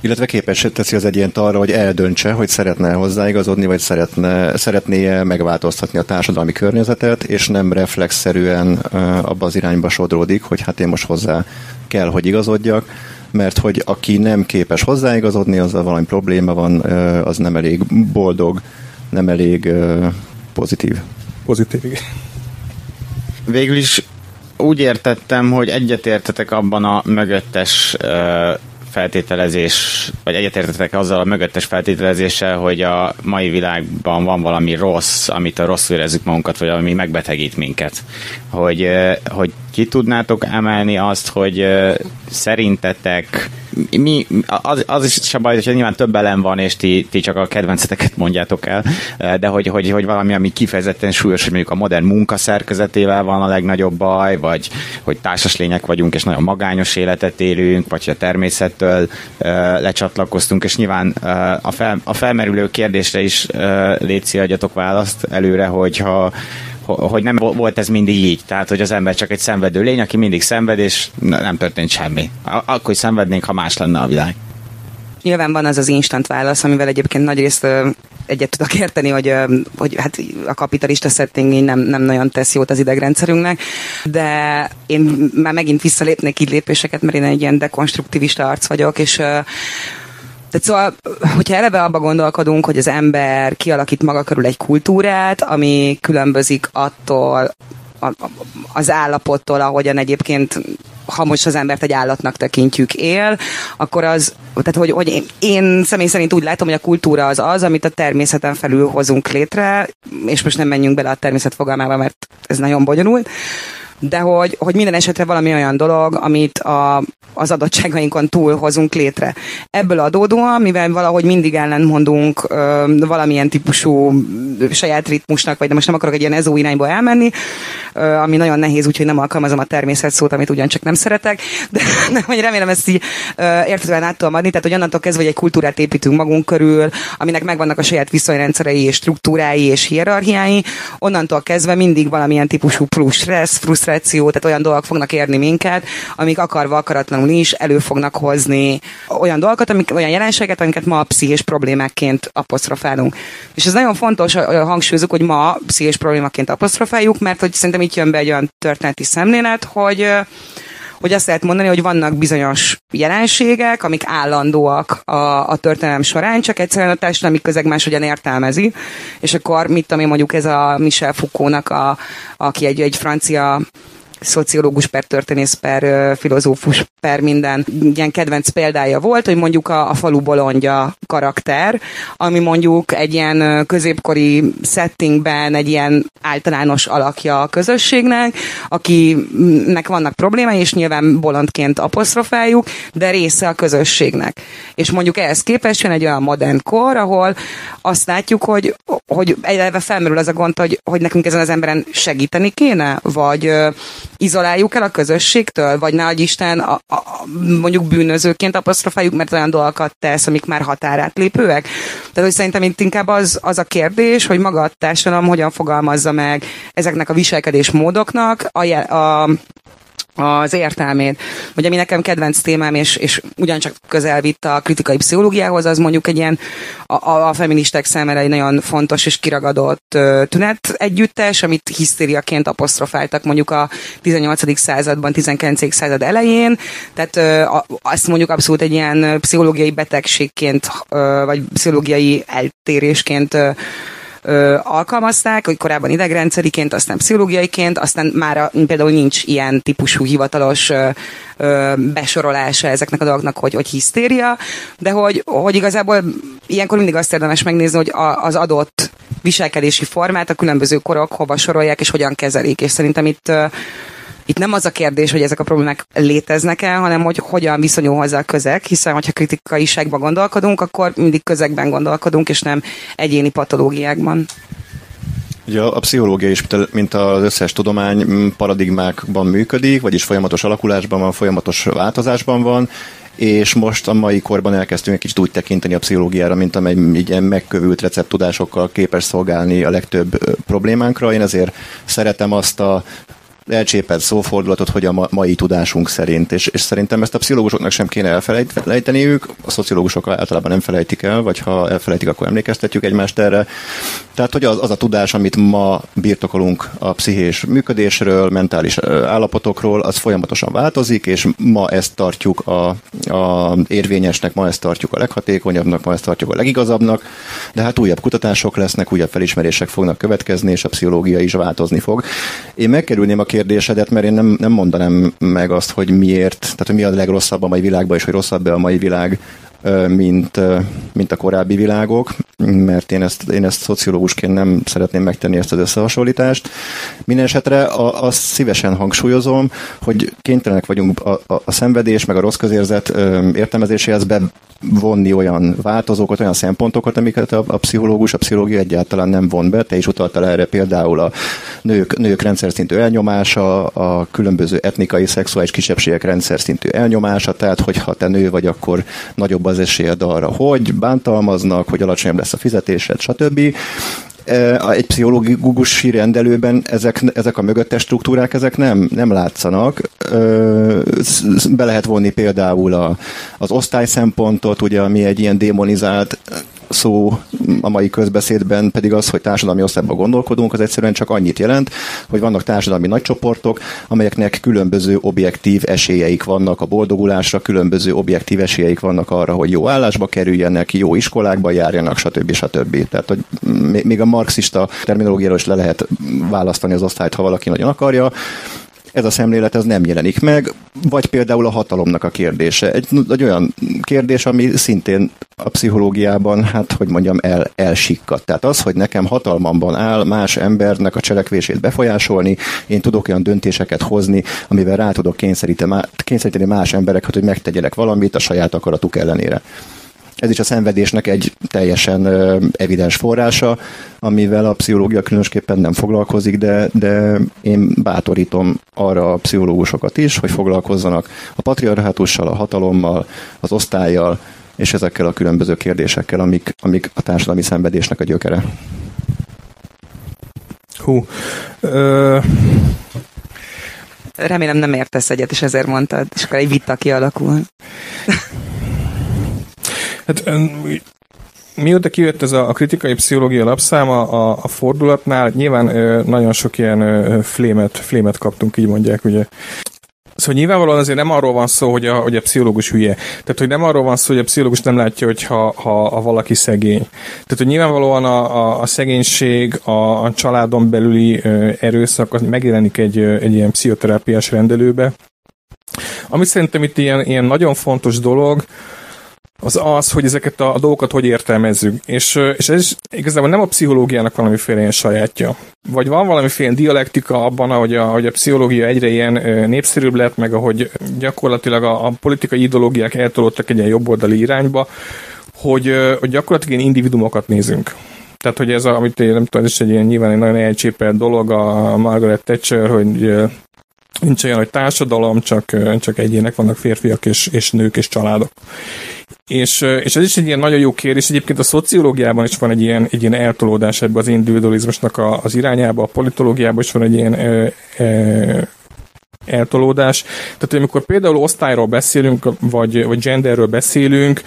Illetve képessé teszi az egyént arra, hogy eldöntse, hogy szeretne hozzáigazodni, vagy szeretne, szeretné megváltoztatni a társadalmi környezetet, és nem reflexzerűen abba az irányba sodródik, hogy hát én most hozzá kell, hogy igazodjak, mert hogy aki nem képes hozzáigazodni, az valami probléma van, az nem elég boldog, nem elég pozitív. Pozitív, igen. Végül is úgy értettem, hogy egyetértetek abban a mögöttes feltételezés, vagy egyetértetek azzal a mögöttes feltételezéssel, hogy a mai világban van valami rossz, amit a rosszul érezzük magunkat, vagy ami megbetegít minket. Hogy, hogy ki tudnátok emelni azt, hogy szerintetek mi, az, az is se baj, hogy nyilván több elem van, és ti, ti csak a kedvenceteket mondjátok el, de hogy, hogy, hogy valami, ami kifejezetten súlyos, hogy mondjuk a modern munka szerkezetével van a legnagyobb baj, vagy hogy társas lények vagyunk, és nagyon magányos életet élünk, vagy a természettől lecsatlakoztunk, és nyilván a, fel, a felmerülő kérdésre is létszi adjatok választ előre, hogyha hogy nem volt ez mindig így. Tehát, hogy az ember csak egy szenvedő lény, aki mindig szenved, és nem történt semmi. Akkor is szenvednénk, ha más lenne a világ. Nyilván van az az instant válasz, amivel egyébként nagyrészt egyet tudok érteni, hogy, hogy hát a kapitalista setting nem, nem nagyon tesz jót az idegrendszerünknek, de én már megint visszalépnék így lépéseket, mert én egy ilyen dekonstruktivista arc vagyok, és tehát szóval, hogyha eleve abba gondolkodunk, hogy az ember kialakít maga körül egy kultúrát, ami különbözik attól, az állapottól, ahogyan egyébként ha most az embert egy állatnak tekintjük él, akkor az, tehát hogy, hogy én, én személy szerint úgy látom, hogy a kultúra az az, amit a természeten felül hozunk létre, és most nem menjünk bele a természet fogalmába, mert ez nagyon bonyolult, de hogy, hogy minden esetre valami olyan dolog, amit a, az adottságainkon túl hozunk létre. Ebből adódóan, mivel valahogy mindig ellentmondunk ö, valamilyen típusú saját ritmusnak, vagy de most nem akarok egy ilyen ezó irányba elmenni, ö, ami nagyon nehéz, úgyhogy nem alkalmazom a természet szót, amit ugyancsak nem szeretek, de, de hogy remélem ezt így értetően át tudom adni, tehát hogy onnantól kezdve, hogy egy kultúrát építünk magunk körül, aminek megvannak a saját viszonyrendszerei és struktúrái és hierarchiái, onnantól kezdve mindig valamilyen típusú plusz stressz, frusztráció, tehát olyan dolgok fognak érni minket, amik akarva akaratlanul is elő fognak hozni olyan dolgokat, amik, olyan jelenségeket, amiket ma pszichés problémákként apostrofálunk. És ez nagyon fontos, hogy hangsúlyozunk, hogy ma pszichés problémaként apostrofáljuk, mert hogy szerintem itt jön be egy olyan történeti szemlélet, hogy hogy azt lehet mondani, hogy vannak bizonyos jelenségek, amik állandóak a, a történelem során, csak egyszerűen a társadalmi közeg máshogyan értelmezi, és akkor mit tudom én mondjuk ez a Michel Foucault-nak, a, aki egy, egy francia szociológus per történész per filozófus per minden ilyen kedvenc példája volt, hogy mondjuk a, a falu bolondja karakter, ami mondjuk egy ilyen középkori settingben egy ilyen általános alakja a közösségnek, akinek vannak problémái, és nyilván bolondként apostrofáljuk, de része a közösségnek. És mondjuk ehhez képest jön egy olyan modern kor, ahol azt látjuk, hogy, hogy eleve felmerül az a gond, hogy, hogy nekünk ezen az emberen segíteni kéne, vagy izoláljuk el a közösségtől, vagy ne Isten a, a, mondjuk bűnözőként apostrofáljuk, mert olyan dolgokat tesz, amik már határátlépőek. Tehát, hogy szerintem itt inkább az, az a kérdés, hogy maga a társadalom hogyan fogalmazza meg ezeknek a viselkedés módoknak a, a az értelmét. Vagy ami nekem kedvenc témám, és, és ugyancsak közel vitt a kritikai pszichológiához, az mondjuk egy ilyen a, a feministek számára egy nagyon fontos és kiragadott uh, tünet együttes, amit hisztériaként apostrofáltak mondjuk a 18. században, 19. század elején. Tehát uh, azt mondjuk abszolút egy ilyen pszichológiai betegségként, uh, vagy pszichológiai eltérésként uh, ö, alkalmazták, hogy korábban idegrendszeriként, aztán pszichológiaiként, aztán már például nincs ilyen típusú hivatalos ö, ö, besorolása ezeknek a dolgoknak, hogy, hogy hisztéria, de hogy, hogy igazából ilyenkor mindig azt érdemes megnézni, hogy a, az adott viselkedési formát a különböző korok hova sorolják és hogyan kezelik, és szerintem itt itt nem az a kérdés, hogy ezek a problémák léteznek-e, hanem hogy hogyan viszonyul hozzá a közeg, hiszen hogyha kritikaiságban gondolkodunk, akkor mindig közegben gondolkodunk, és nem egyéni patológiákban. Ugye a pszichológia is, mint az összes tudomány paradigmákban működik, vagyis folyamatos alakulásban van, folyamatos változásban van, és most a mai korban elkezdtünk egy kicsit úgy tekinteni a pszichológiára, mint amely ilyen megkövült recepttudásokkal képes szolgálni a legtöbb problémánkra. Én ezért szeretem azt a elcsépelt szófordulatot, hogy a ma, mai tudásunk szerint. És, és szerintem ezt a pszichológusoknak sem kéne elfelejteniük, a szociológusok általában nem felejtik el, vagy ha elfelejtik, akkor emlékeztetjük egymást erre. Tehát, hogy az, az a tudás, amit ma birtokolunk a pszichés működésről, mentális állapotokról, az folyamatosan változik, és ma ezt tartjuk a, a érvényesnek, ma ezt tartjuk a leghatékonyabbnak, ma ezt tartjuk a legigazabbnak, de hát újabb kutatások lesznek, újabb felismerések fognak következni, és a pszichológia is változni fog. Én megkerülném a kérdésedet, mert én nem, nem mondanám meg azt, hogy miért, tehát hogy mi a legrosszabb a mai világban, és hogy rosszabb a mai világ, mint, mint a korábbi világok, mert én ezt, én ezt szociológusként nem szeretném megtenni ezt az összehasonlítást. Minden esetre azt szívesen hangsúlyozom, hogy kénytelenek vagyunk a, a, a szenvedés, meg a rossz közérzet értelmezéséhez bevonni olyan változókat, olyan szempontokat, amiket a, a pszichológus, a pszichológia egyáltalán nem von be. Te is utaltál erre például a nők, nők rendszer szintű elnyomása, a különböző etnikai, szexuális kisebbségek rendszer szintű elnyomása, tehát hogyha te nő vagy, akkor nagyobb az esélyed arra, hogy bántalmaznak, hogy alacsonyabb lesz a fizetésed, stb egy pszichológusi rendelőben ezek, ezek a mögöttes struktúrák ezek nem, nem látszanak. Be lehet vonni például a, az osztály szempontot, ugye, ami egy ilyen démonizált szó a mai közbeszédben pedig az, hogy társadalmi osztályban gondolkodunk, az egyszerűen csak annyit jelent, hogy vannak társadalmi nagycsoportok, amelyeknek különböző objektív esélyeik vannak a boldogulásra, különböző objektív esélyeik vannak arra, hogy jó állásba kerüljenek, jó iskolákba járjanak, stb. stb. Tehát, hogy még a marxista terminológiáról is le lehet választani az osztályt, ha valaki nagyon akarja ez a szemlélet ez nem jelenik meg, vagy például a hatalomnak a kérdése. Egy, egy olyan kérdés, ami szintén a pszichológiában, hát hogy mondjam, el, elsikkadt. Tehát az, hogy nekem hatalmamban áll más embernek a cselekvését befolyásolni, én tudok olyan döntéseket hozni, amivel rá tudok kényszeríteni más embereket, hogy megtegyelek valamit a saját akaratuk ellenére. Ez is a szenvedésnek egy teljesen evidens forrása, amivel a pszichológia különösképpen nem foglalkozik, de, de én bátorítom arra a pszichológusokat is, hogy foglalkozzanak a patriarhátussal, a hatalommal, az osztályjal, és ezekkel a különböző kérdésekkel, amik, amik a társadalmi szenvedésnek a gyökere. Hú. Ö... Remélem nem értesz egyet, és ezért mondtad, és akkor egy vita kialakul. *laughs* Hát mióta kijött ez a, a kritikai pszichológia lapszáma a, a fordulatnál, nyilván ö, nagyon sok ilyen ö, flémet, flémet kaptunk, így mondják, ugye. Szóval nyilvánvalóan azért nem arról van szó, hogy a, hogy a pszichológus hülye. Tehát, hogy nem arról van szó, hogy a pszichológus nem látja, hogy ha, ha, ha valaki szegény. Tehát, hogy nyilvánvalóan a, a, a szegénység, a, a családon belüli ö, erőszak az megjelenik egy, egy ilyen pszichoterápiás rendelőbe. Ami szerintem itt ilyen, ilyen nagyon fontos dolog, az az, hogy ezeket a, dolgokat hogy értelmezzük. És, és ez is igazából nem a pszichológiának valamiféle ilyen sajátja. Vagy van valamiféle dialektika abban, hogy a, hogy a pszichológia egyre ilyen népszerűbb lett, meg ahogy gyakorlatilag a, a politikai ideológiák eltolódtak egy ilyen jobboldali irányba, hogy, hogy gyakorlatilag ilyen individumokat nézünk. Tehát, hogy ez, a, amit én nem tudom, ez is egy ilyen nyilván egy nagyon elcsépelt dolog a Margaret Thatcher, hogy nincs olyan, hogy társadalom, csak, csak egyének vannak férfiak és, és nők és családok. És, és ez is egy ilyen nagyon jó kérdés. Egyébként a szociológiában is van egy ilyen, egy ilyen eltolódás ebbe az individualizmusnak a, az irányába, a politológiában is van egy ilyen e, e, eltolódás. Tehát, amikor például osztályról beszélünk, vagy, vagy genderről beszélünk,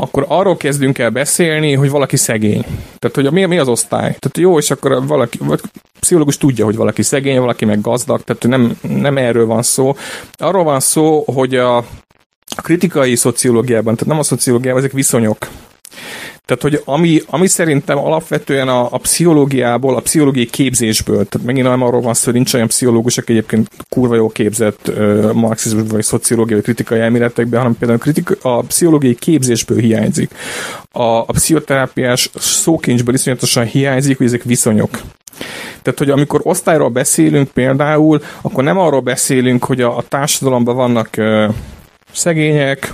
akkor arról kezdünk el beszélni, hogy valaki szegény. Tehát, hogy a, mi, mi az osztály? Tehát jó, és akkor valaki, vagy pszichológus tudja, hogy valaki szegény, valaki meg gazdag, tehát nem, nem erről van szó. Arról van szó, hogy a, a kritikai szociológiában, tehát nem a szociológiában, ezek viszonyok. Tehát, hogy ami, ami szerintem alapvetően a, a pszichológiából, a pszichológiai képzésből, tehát megint nem arról van szó, hogy nincs olyan pszichológus, aki egyébként kurva jó képzett uh, marxizmus vagy szociológiai kritikai elméletekben, hanem például a, a pszichológiai képzésből hiányzik. A, a pszichoterápiás szókincsből iszonyatosan hiányzik, hogy ezek viszonyok. Tehát, hogy amikor osztályról beszélünk például, akkor nem arról beszélünk, hogy a, a társadalomban vannak uh, szegények,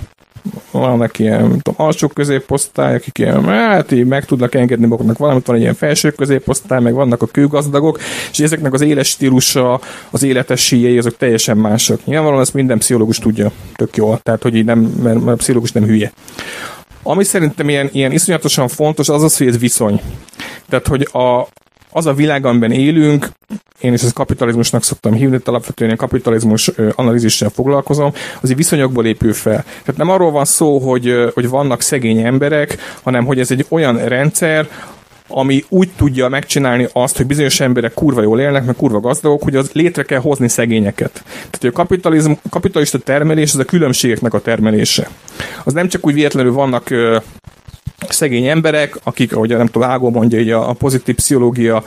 vannak ilyen, tudom, alsó középosztály, akik ilyen, hát így meg tudnak engedni maguknak valamit, van egy ilyen felső középosztály, meg vannak a kőgazdagok, és ezeknek az éles stílusa, az életes síjai, azok teljesen mások. Nyilvánvalóan ezt minden pszichológus tudja tök jól, tehát hogy így nem, mert, mert a pszichológus nem hülye. Ami szerintem ilyen, ilyen iszonyatosan fontos, az az, hogy ez viszony. Tehát, hogy a, az a világ, amiben élünk, én is ezt kapitalizmusnak szoktam hívni, alapvetően én kapitalizmus analízissel foglalkozom, az egy viszonyokból épül fel. Tehát nem arról van szó, hogy, hogy vannak szegény emberek, hanem hogy ez egy olyan rendszer, ami úgy tudja megcsinálni azt, hogy bizonyos emberek kurva jól élnek, meg kurva gazdagok, hogy az létre kell hozni szegényeket. Tehát a kapitalizm, kapitalista termelés az a különbségeknek a termelése. Az nem csak úgy véletlenül vannak szegény emberek, akik, ahogy nem tudom, Ágó mondja, így a, a pozitív pszichológia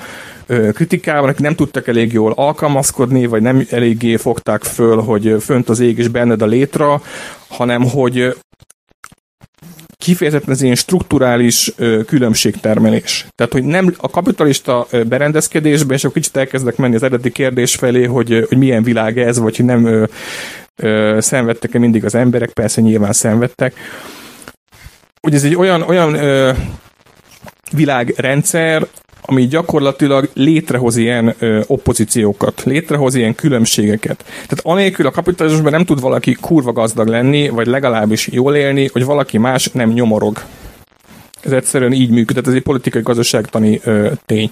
kritikával, akik nem tudtak elég jól alkalmazkodni, vagy nem eléggé fogták föl, hogy fönt az ég és benned a létra, hanem hogy kifejezetten az ilyen strukturális ö, különbségtermelés. Tehát, hogy nem a kapitalista berendezkedésben, és akkor kicsit elkezdek menni az eredeti kérdés felé, hogy, hogy milyen világ ez, vagy hogy nem ö, ö, szenvedtek-e mindig az emberek, persze nyilván szenvedtek. Hogy ez egy olyan, olyan ö, világrendszer, ami gyakorlatilag létrehoz ilyen ö, oppozíciókat, létrehoz ilyen különbségeket. Tehát anélkül a kapitalizmusban nem tud valaki kurva gazdag lenni, vagy legalábbis jól élni, hogy valaki más nem nyomorog. Ez egyszerűen így működik, ez egy politikai gazdaságtani ö, tény.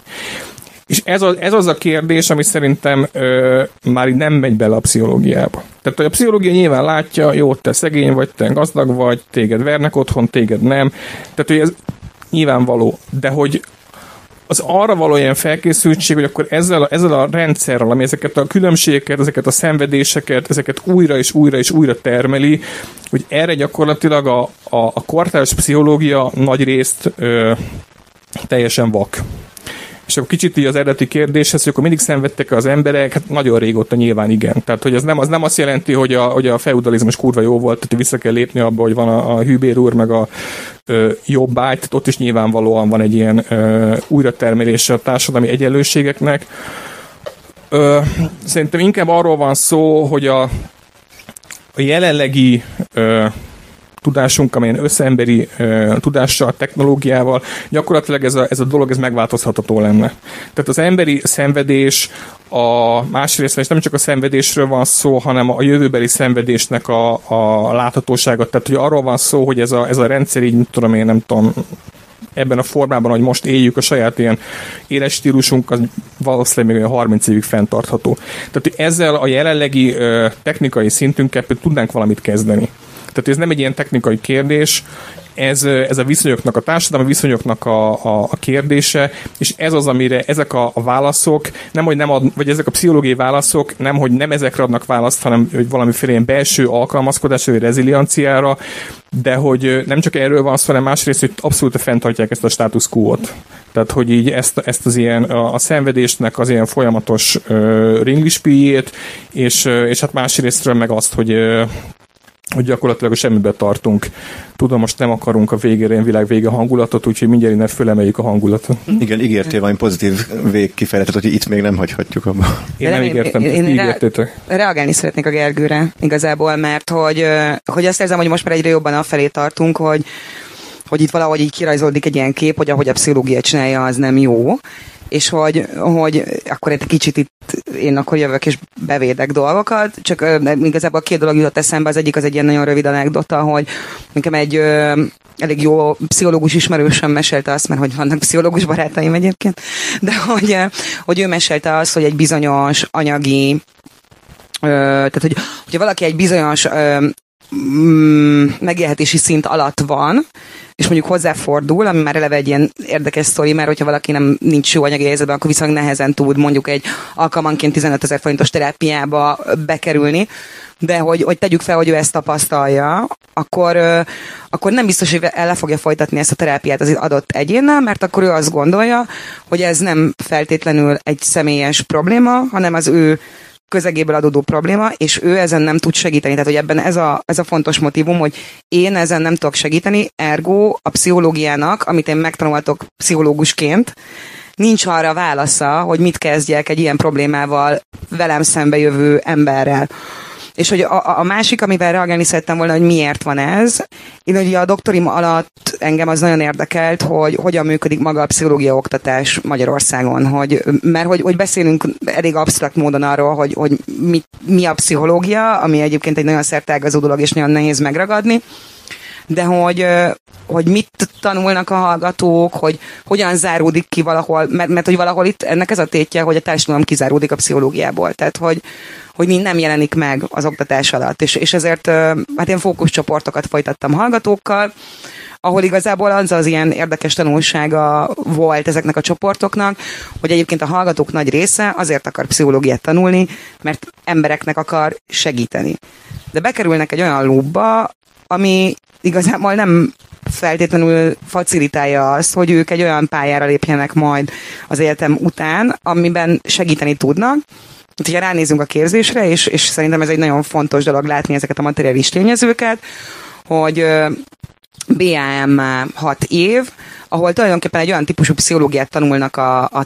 És ez az, ez az a kérdés, ami szerintem ö, már így nem megy bele a pszichológiába. Tehát hogy a pszichológia nyilván látja, jó, te szegény vagy, te gazdag vagy, téged vernek otthon, téged nem. Tehát, hogy ez nyilvánvaló. De hogy az arra való ilyen felkészültség, hogy akkor ezzel a, ezzel a rendszerrel, ami ezeket a különbségeket, ezeket a szenvedéseket, ezeket újra és újra és újra termeli, hogy erre gyakorlatilag a, a, a kortárs pszichológia nagy részt ö, teljesen vak. És akkor kicsit így az eredeti kérdéshez, hogy akkor mindig szenvedtek az emberek, hát nagyon régóta nyilván igen. Tehát, hogy az nem, az nem azt jelenti, hogy a, hogy a feudalizmus kurva jó volt, tehát vissza kell lépni abba, hogy van a, a Hübér úr, meg a ö, jobbágy, tehát ott is nyilvánvalóan van egy ilyen ö, újratermelése a társadalmi egyenlőségeknek. Ö, szerintem inkább arról van szó, hogy a, a jelenlegi ö, tudásunk, amilyen összeemberi tudással, technológiával, gyakorlatilag ez a, ez a dolog ez megváltozható lenne. Tehát az emberi szenvedés a másrészt, és nem csak a szenvedésről van szó, hanem a jövőbeli szenvedésnek a, a láthatósága. Tehát, hogy arról van szó, hogy ez a, ez a rendszer így, tudom én, nem tudom, ebben a formában, hogy most éljük a saját ilyen éles stílusunk, az valószínűleg még olyan 30 évig fenntartható. Tehát hogy ezzel a jelenlegi ö, technikai szintünkkel tudnánk valamit kezdeni. Tehát ez nem egy ilyen technikai kérdés, ez, ez a viszonyoknak, a társadalmi viszonyoknak a, a, a kérdése, és ez az, amire ezek a, a válaszok, nem, hogy nem ad, vagy ezek a pszichológiai válaszok, nem, hogy nem ezekre adnak választ, hanem hogy valamiféle ilyen belső alkalmazkodás, vagy rezilienciára, de hogy nem csak erről van szó, hanem másrészt, hogy abszolút fenntartják ezt a status quo-t. Tehát, hogy így ezt, ezt az ilyen, a, a szenvedésnek az ilyen folyamatos uh, ringlispíjét, és, és hát másrésztről meg azt, hogy uh, hogy gyakorlatilag semmibe tartunk. Tudom, most nem akarunk a végére ilyen világ vége hangulatot, úgyhogy mindjárt innen fölemeljük a hangulatot. Igen, ígértél valami pozitív végkifejletet, hogy itt még nem hagyhatjuk abba. Én nem, ígértem, én, én ígértétek. Reagálni szeretnék a Gergőre igazából, mert hogy, hogy azt érzem, hogy most már egyre jobban afelé tartunk, hogy hogy itt valahogy így kirajzolódik egy ilyen kép, hogy ahogy a pszichológia csinálja, az nem jó és hogy, hogy akkor egy kicsit itt én akkor jövök és bevédek dolgokat, csak igazából két dolog jutott eszembe, az egyik az egy ilyen nagyon rövid anekdota, hogy nekem egy uh, elég jó pszichológus ismerősöm mesélte azt, mert hogy vannak pszichológus barátaim egyébként, de hogy, hogy ő mesélte azt, hogy egy bizonyos anyagi uh, tehát, hogy, hogyha valaki egy bizonyos uh, megélhetési szint alatt van, és mondjuk hozzáfordul, ami már eleve egy ilyen érdekes sztori, mert hogyha valaki nem nincs jó anyagi helyzetben, akkor viszonylag nehezen tud mondjuk egy alkalmanként 15 ezer forintos terápiába bekerülni, de hogy, hogy tegyük fel, hogy ő ezt tapasztalja, akkor, akkor nem biztos, hogy el fogja folytatni ezt a terápiát az adott egyénnel, mert akkor ő azt gondolja, hogy ez nem feltétlenül egy személyes probléma, hanem az ő közegéből adódó probléma, és ő ezen nem tud segíteni. Tehát, hogy ebben ez a, ez a fontos motivum, hogy én ezen nem tudok segíteni, ergo a pszichológiának, amit én megtanultok pszichológusként, nincs arra válasza, hogy mit kezdjek egy ilyen problémával velem szembe jövő emberrel. És hogy a, a másik, amivel reagálni szerettem volna, hogy miért van ez. Én ugye a doktorim alatt engem az nagyon érdekelt, hogy hogyan működik maga a pszichológia oktatás Magyarországon. Hogy, mert hogy, hogy beszélünk elég absztrakt módon arról, hogy, hogy mi, mi a pszichológia, ami egyébként egy nagyon szertágazó dolog, és nagyon nehéz megragadni de hogy, hogy mit tanulnak a hallgatók, hogy hogyan záródik ki valahol, mert, mert hogy valahol itt ennek ez a tétje, hogy a társadalom kizáródik a pszichológiából, tehát hogy, hogy nem jelenik meg az oktatás alatt, és, és ezért hát ilyen fókuszcsoportokat folytattam hallgatókkal, ahol igazából az az ilyen érdekes tanulsága volt ezeknek a csoportoknak, hogy egyébként a hallgatók nagy része azért akar pszichológiát tanulni, mert embereknek akar segíteni. De bekerülnek egy olyan lúbba, ami igazából nem feltétlenül facilitálja azt, hogy ők egy olyan pályára lépjenek majd az egyetem után, amiben segíteni tudnak, hogyha ránézünk a képzésre, és, és szerintem ez egy nagyon fontos dolog látni ezeket a materiális tényezőket, hogy BAM 6 év, ahol tulajdonképpen egy olyan típusú pszichológiát tanulnak a, a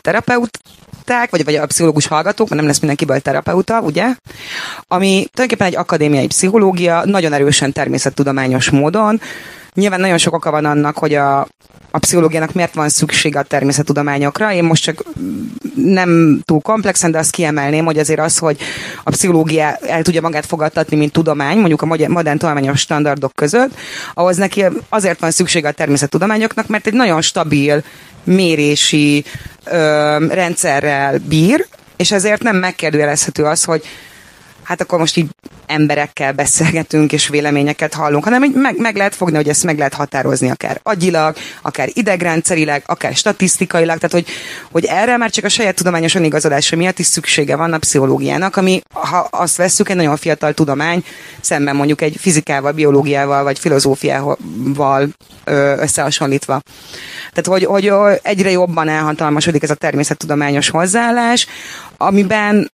terapeuták, vagy, vagy a pszichológus hallgatók, mert nem lesz mindenkiből terapeuta, ugye? Ami tulajdonképpen egy akadémiai pszichológia, nagyon erősen természettudományos módon. Nyilván nagyon sok oka van annak, hogy a, a pszichológiának miért van szüksége a természettudományokra. Én most csak nem túl komplexen, de azt kiemelném, hogy azért az, hogy a pszichológia el tudja magát fogadtatni, mint tudomány, mondjuk a modern tudományos standardok között, ahhoz neki azért van szüksége a természettudományoknak, mert egy nagyon stabil mérési ö, rendszerrel bír, és ezért nem megkérdőjelezhető az, hogy hát akkor most így emberekkel beszélgetünk és véleményeket hallunk, hanem hogy meg, meg lehet fogni, hogy ezt meg lehet határozni akár agyilag, akár idegrendszerileg, akár statisztikailag, tehát hogy, hogy erre már csak a saját tudományos önigazodása miatt is szüksége van a pszichológiának, ami ha azt vesszük, egy nagyon fiatal tudomány, szemben mondjuk egy fizikával, biológiával vagy filozófiával összehasonlítva. Tehát, hogy, hogy egyre jobban elhatalmasodik ez a természettudományos hozzáállás, amiben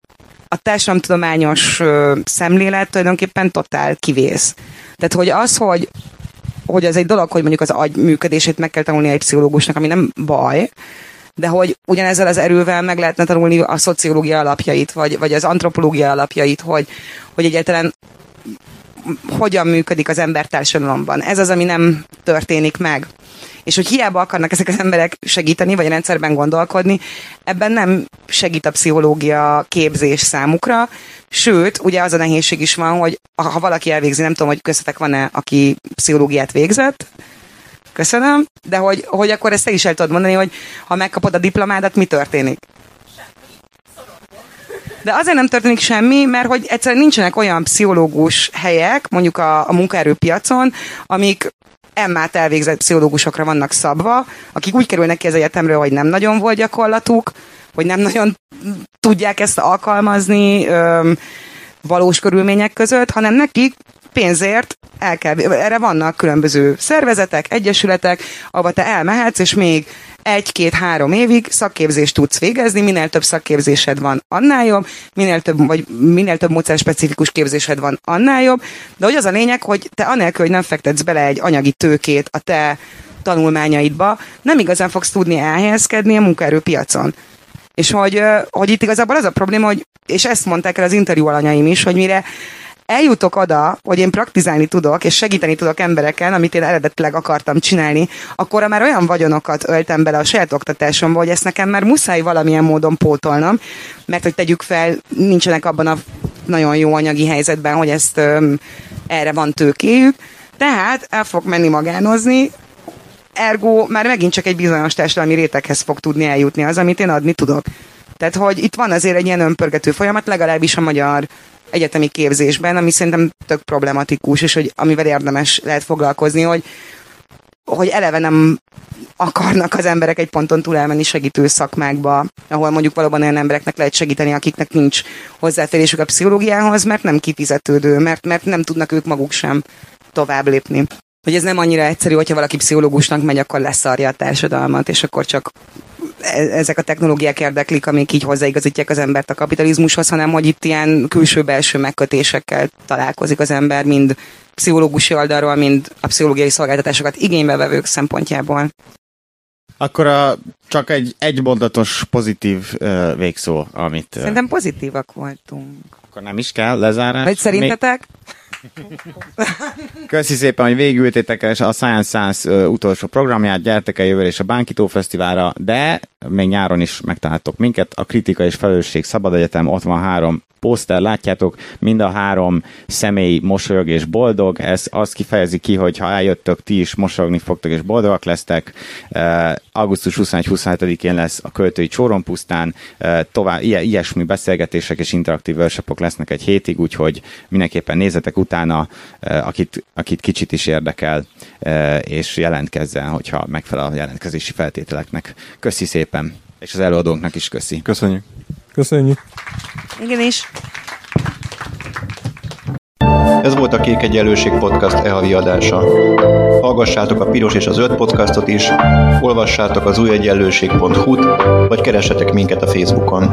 a társadalomtudományos szemlélet tulajdonképpen totál kivész. Tehát, hogy az, hogy hogy az egy dolog, hogy mondjuk az agy működését meg kell tanulni egy pszichológusnak, ami nem baj, de hogy ugyanezzel az erővel meg lehetne tanulni a szociológia alapjait, vagy, vagy az antropológia alapjait, hogy, hogy egyáltalán hogyan működik az embertársadalomban. Ez az, ami nem történik meg és hogy hiába akarnak ezek az emberek segíteni, vagy a rendszerben gondolkodni, ebben nem segít a pszichológia képzés számukra, sőt, ugye az a nehézség is van, hogy ha valaki elvégzi, nem tudom, hogy köztetek van-e, aki pszichológiát végzett, Köszönöm, de hogy, hogy akkor ezt te is el tudod mondani, hogy ha megkapod a diplomádat, mi történik? De azért nem történik semmi, mert hogy egyszerűen nincsenek olyan pszichológus helyek, mondjuk a, a munkaerőpiacon, amik emmát elvégzett pszichológusokra vannak szabva, akik úgy kerülnek ki az egyetemről, hogy nem nagyon volt gyakorlatuk, hogy nem nagyon tudják ezt alkalmazni valós körülmények között, hanem nekik pénzért el kell, erre vannak különböző szervezetek, egyesületek, ahova te elmehetsz, és még egy-két-három évig szakképzést tudsz végezni, minél több szakképzésed van, annál jobb, minél több, vagy minél több módszer specifikus képzésed van, annál jobb, de hogy az a lényeg, hogy te anélkül, hogy nem fektetsz bele egy anyagi tőkét a te tanulmányaidba, nem igazán fogsz tudni elhelyezkedni a munkaerőpiacon. És hogy, hogy itt igazából az a probléma, hogy, és ezt mondták el az interjú alanyaim is, hogy mire eljutok oda, hogy én praktizálni tudok, és segíteni tudok embereken, amit én eredetileg akartam csinálni, akkor már olyan vagyonokat öltem bele a saját oktatásomba, hogy ezt nekem már muszáj valamilyen módon pótolnom, mert hogy tegyük fel, nincsenek abban a nagyon jó anyagi helyzetben, hogy ezt öm, erre van tőkéjük, tehát el fog menni magánozni, ergo már megint csak egy bizonyos társadalmi réteghez fog tudni eljutni az, amit én adni tudok. Tehát, hogy itt van azért egy ilyen önpörgető folyamat, legalábbis a magyar egyetemi képzésben, ami szerintem tök problematikus, és hogy amivel érdemes lehet foglalkozni, hogy, hogy eleve nem akarnak az emberek egy ponton túl elmenni segítő szakmákba, ahol mondjuk valóban olyan embereknek lehet segíteni, akiknek nincs hozzáférésük a pszichológiához, mert nem kifizetődő, mert, mert nem tudnak ők maguk sem tovább lépni. Hogy ez nem annyira egyszerű, hogyha valaki pszichológusnak megy, akkor leszarja a társadalmat, és akkor csak E, ezek a technológiák érdeklik, amik így hozzáigazítják az embert a kapitalizmushoz, hanem hogy itt ilyen külső-belső megkötésekkel találkozik az ember, mind pszichológusi oldalról, mind a pszichológiai szolgáltatásokat igénybe vevők szempontjából. Akkor a, csak egy egymondatos pozitív uh, végszó, amit... Uh, Szerintem pozitívak voltunk. Akkor nem is kell lezárás. Vagy szerintetek? Köszi szépen, hogy végültétek a Science Science utolsó programját, gyertek el jövőre és a Bánkító Fesztiválra, de még nyáron is megtaláltok minket. A Kritika és Felelősség Szabad Egyetem, ott van három poszter, látjátok, mind a három személy mosolyog és boldog, ez azt kifejezi ki, hogy ha eljöttök, ti is mosolyogni fogtok és boldogak lesztek. Augusztus 21-27-én lesz a költői Csórompusztán, uh, tovább, ilyesmi beszélgetések és interaktív workshopok lesznek egy hétig, úgyhogy mindenképpen nézzetek utána, akit, akit kicsit is érdekel, és jelentkezzen, hogyha megfelel a jelentkezési feltételeknek. Köszi szépen, és az előadónknak is köszi. Köszönjük. Köszönjük. Igen is. Ez volt a Kék Egyenlőség Podcast e-havi adása. Hallgassátok a Piros és az Öt podcastot is, olvassátok az újegyenlőség.hu-t, vagy keressetek minket a Facebookon.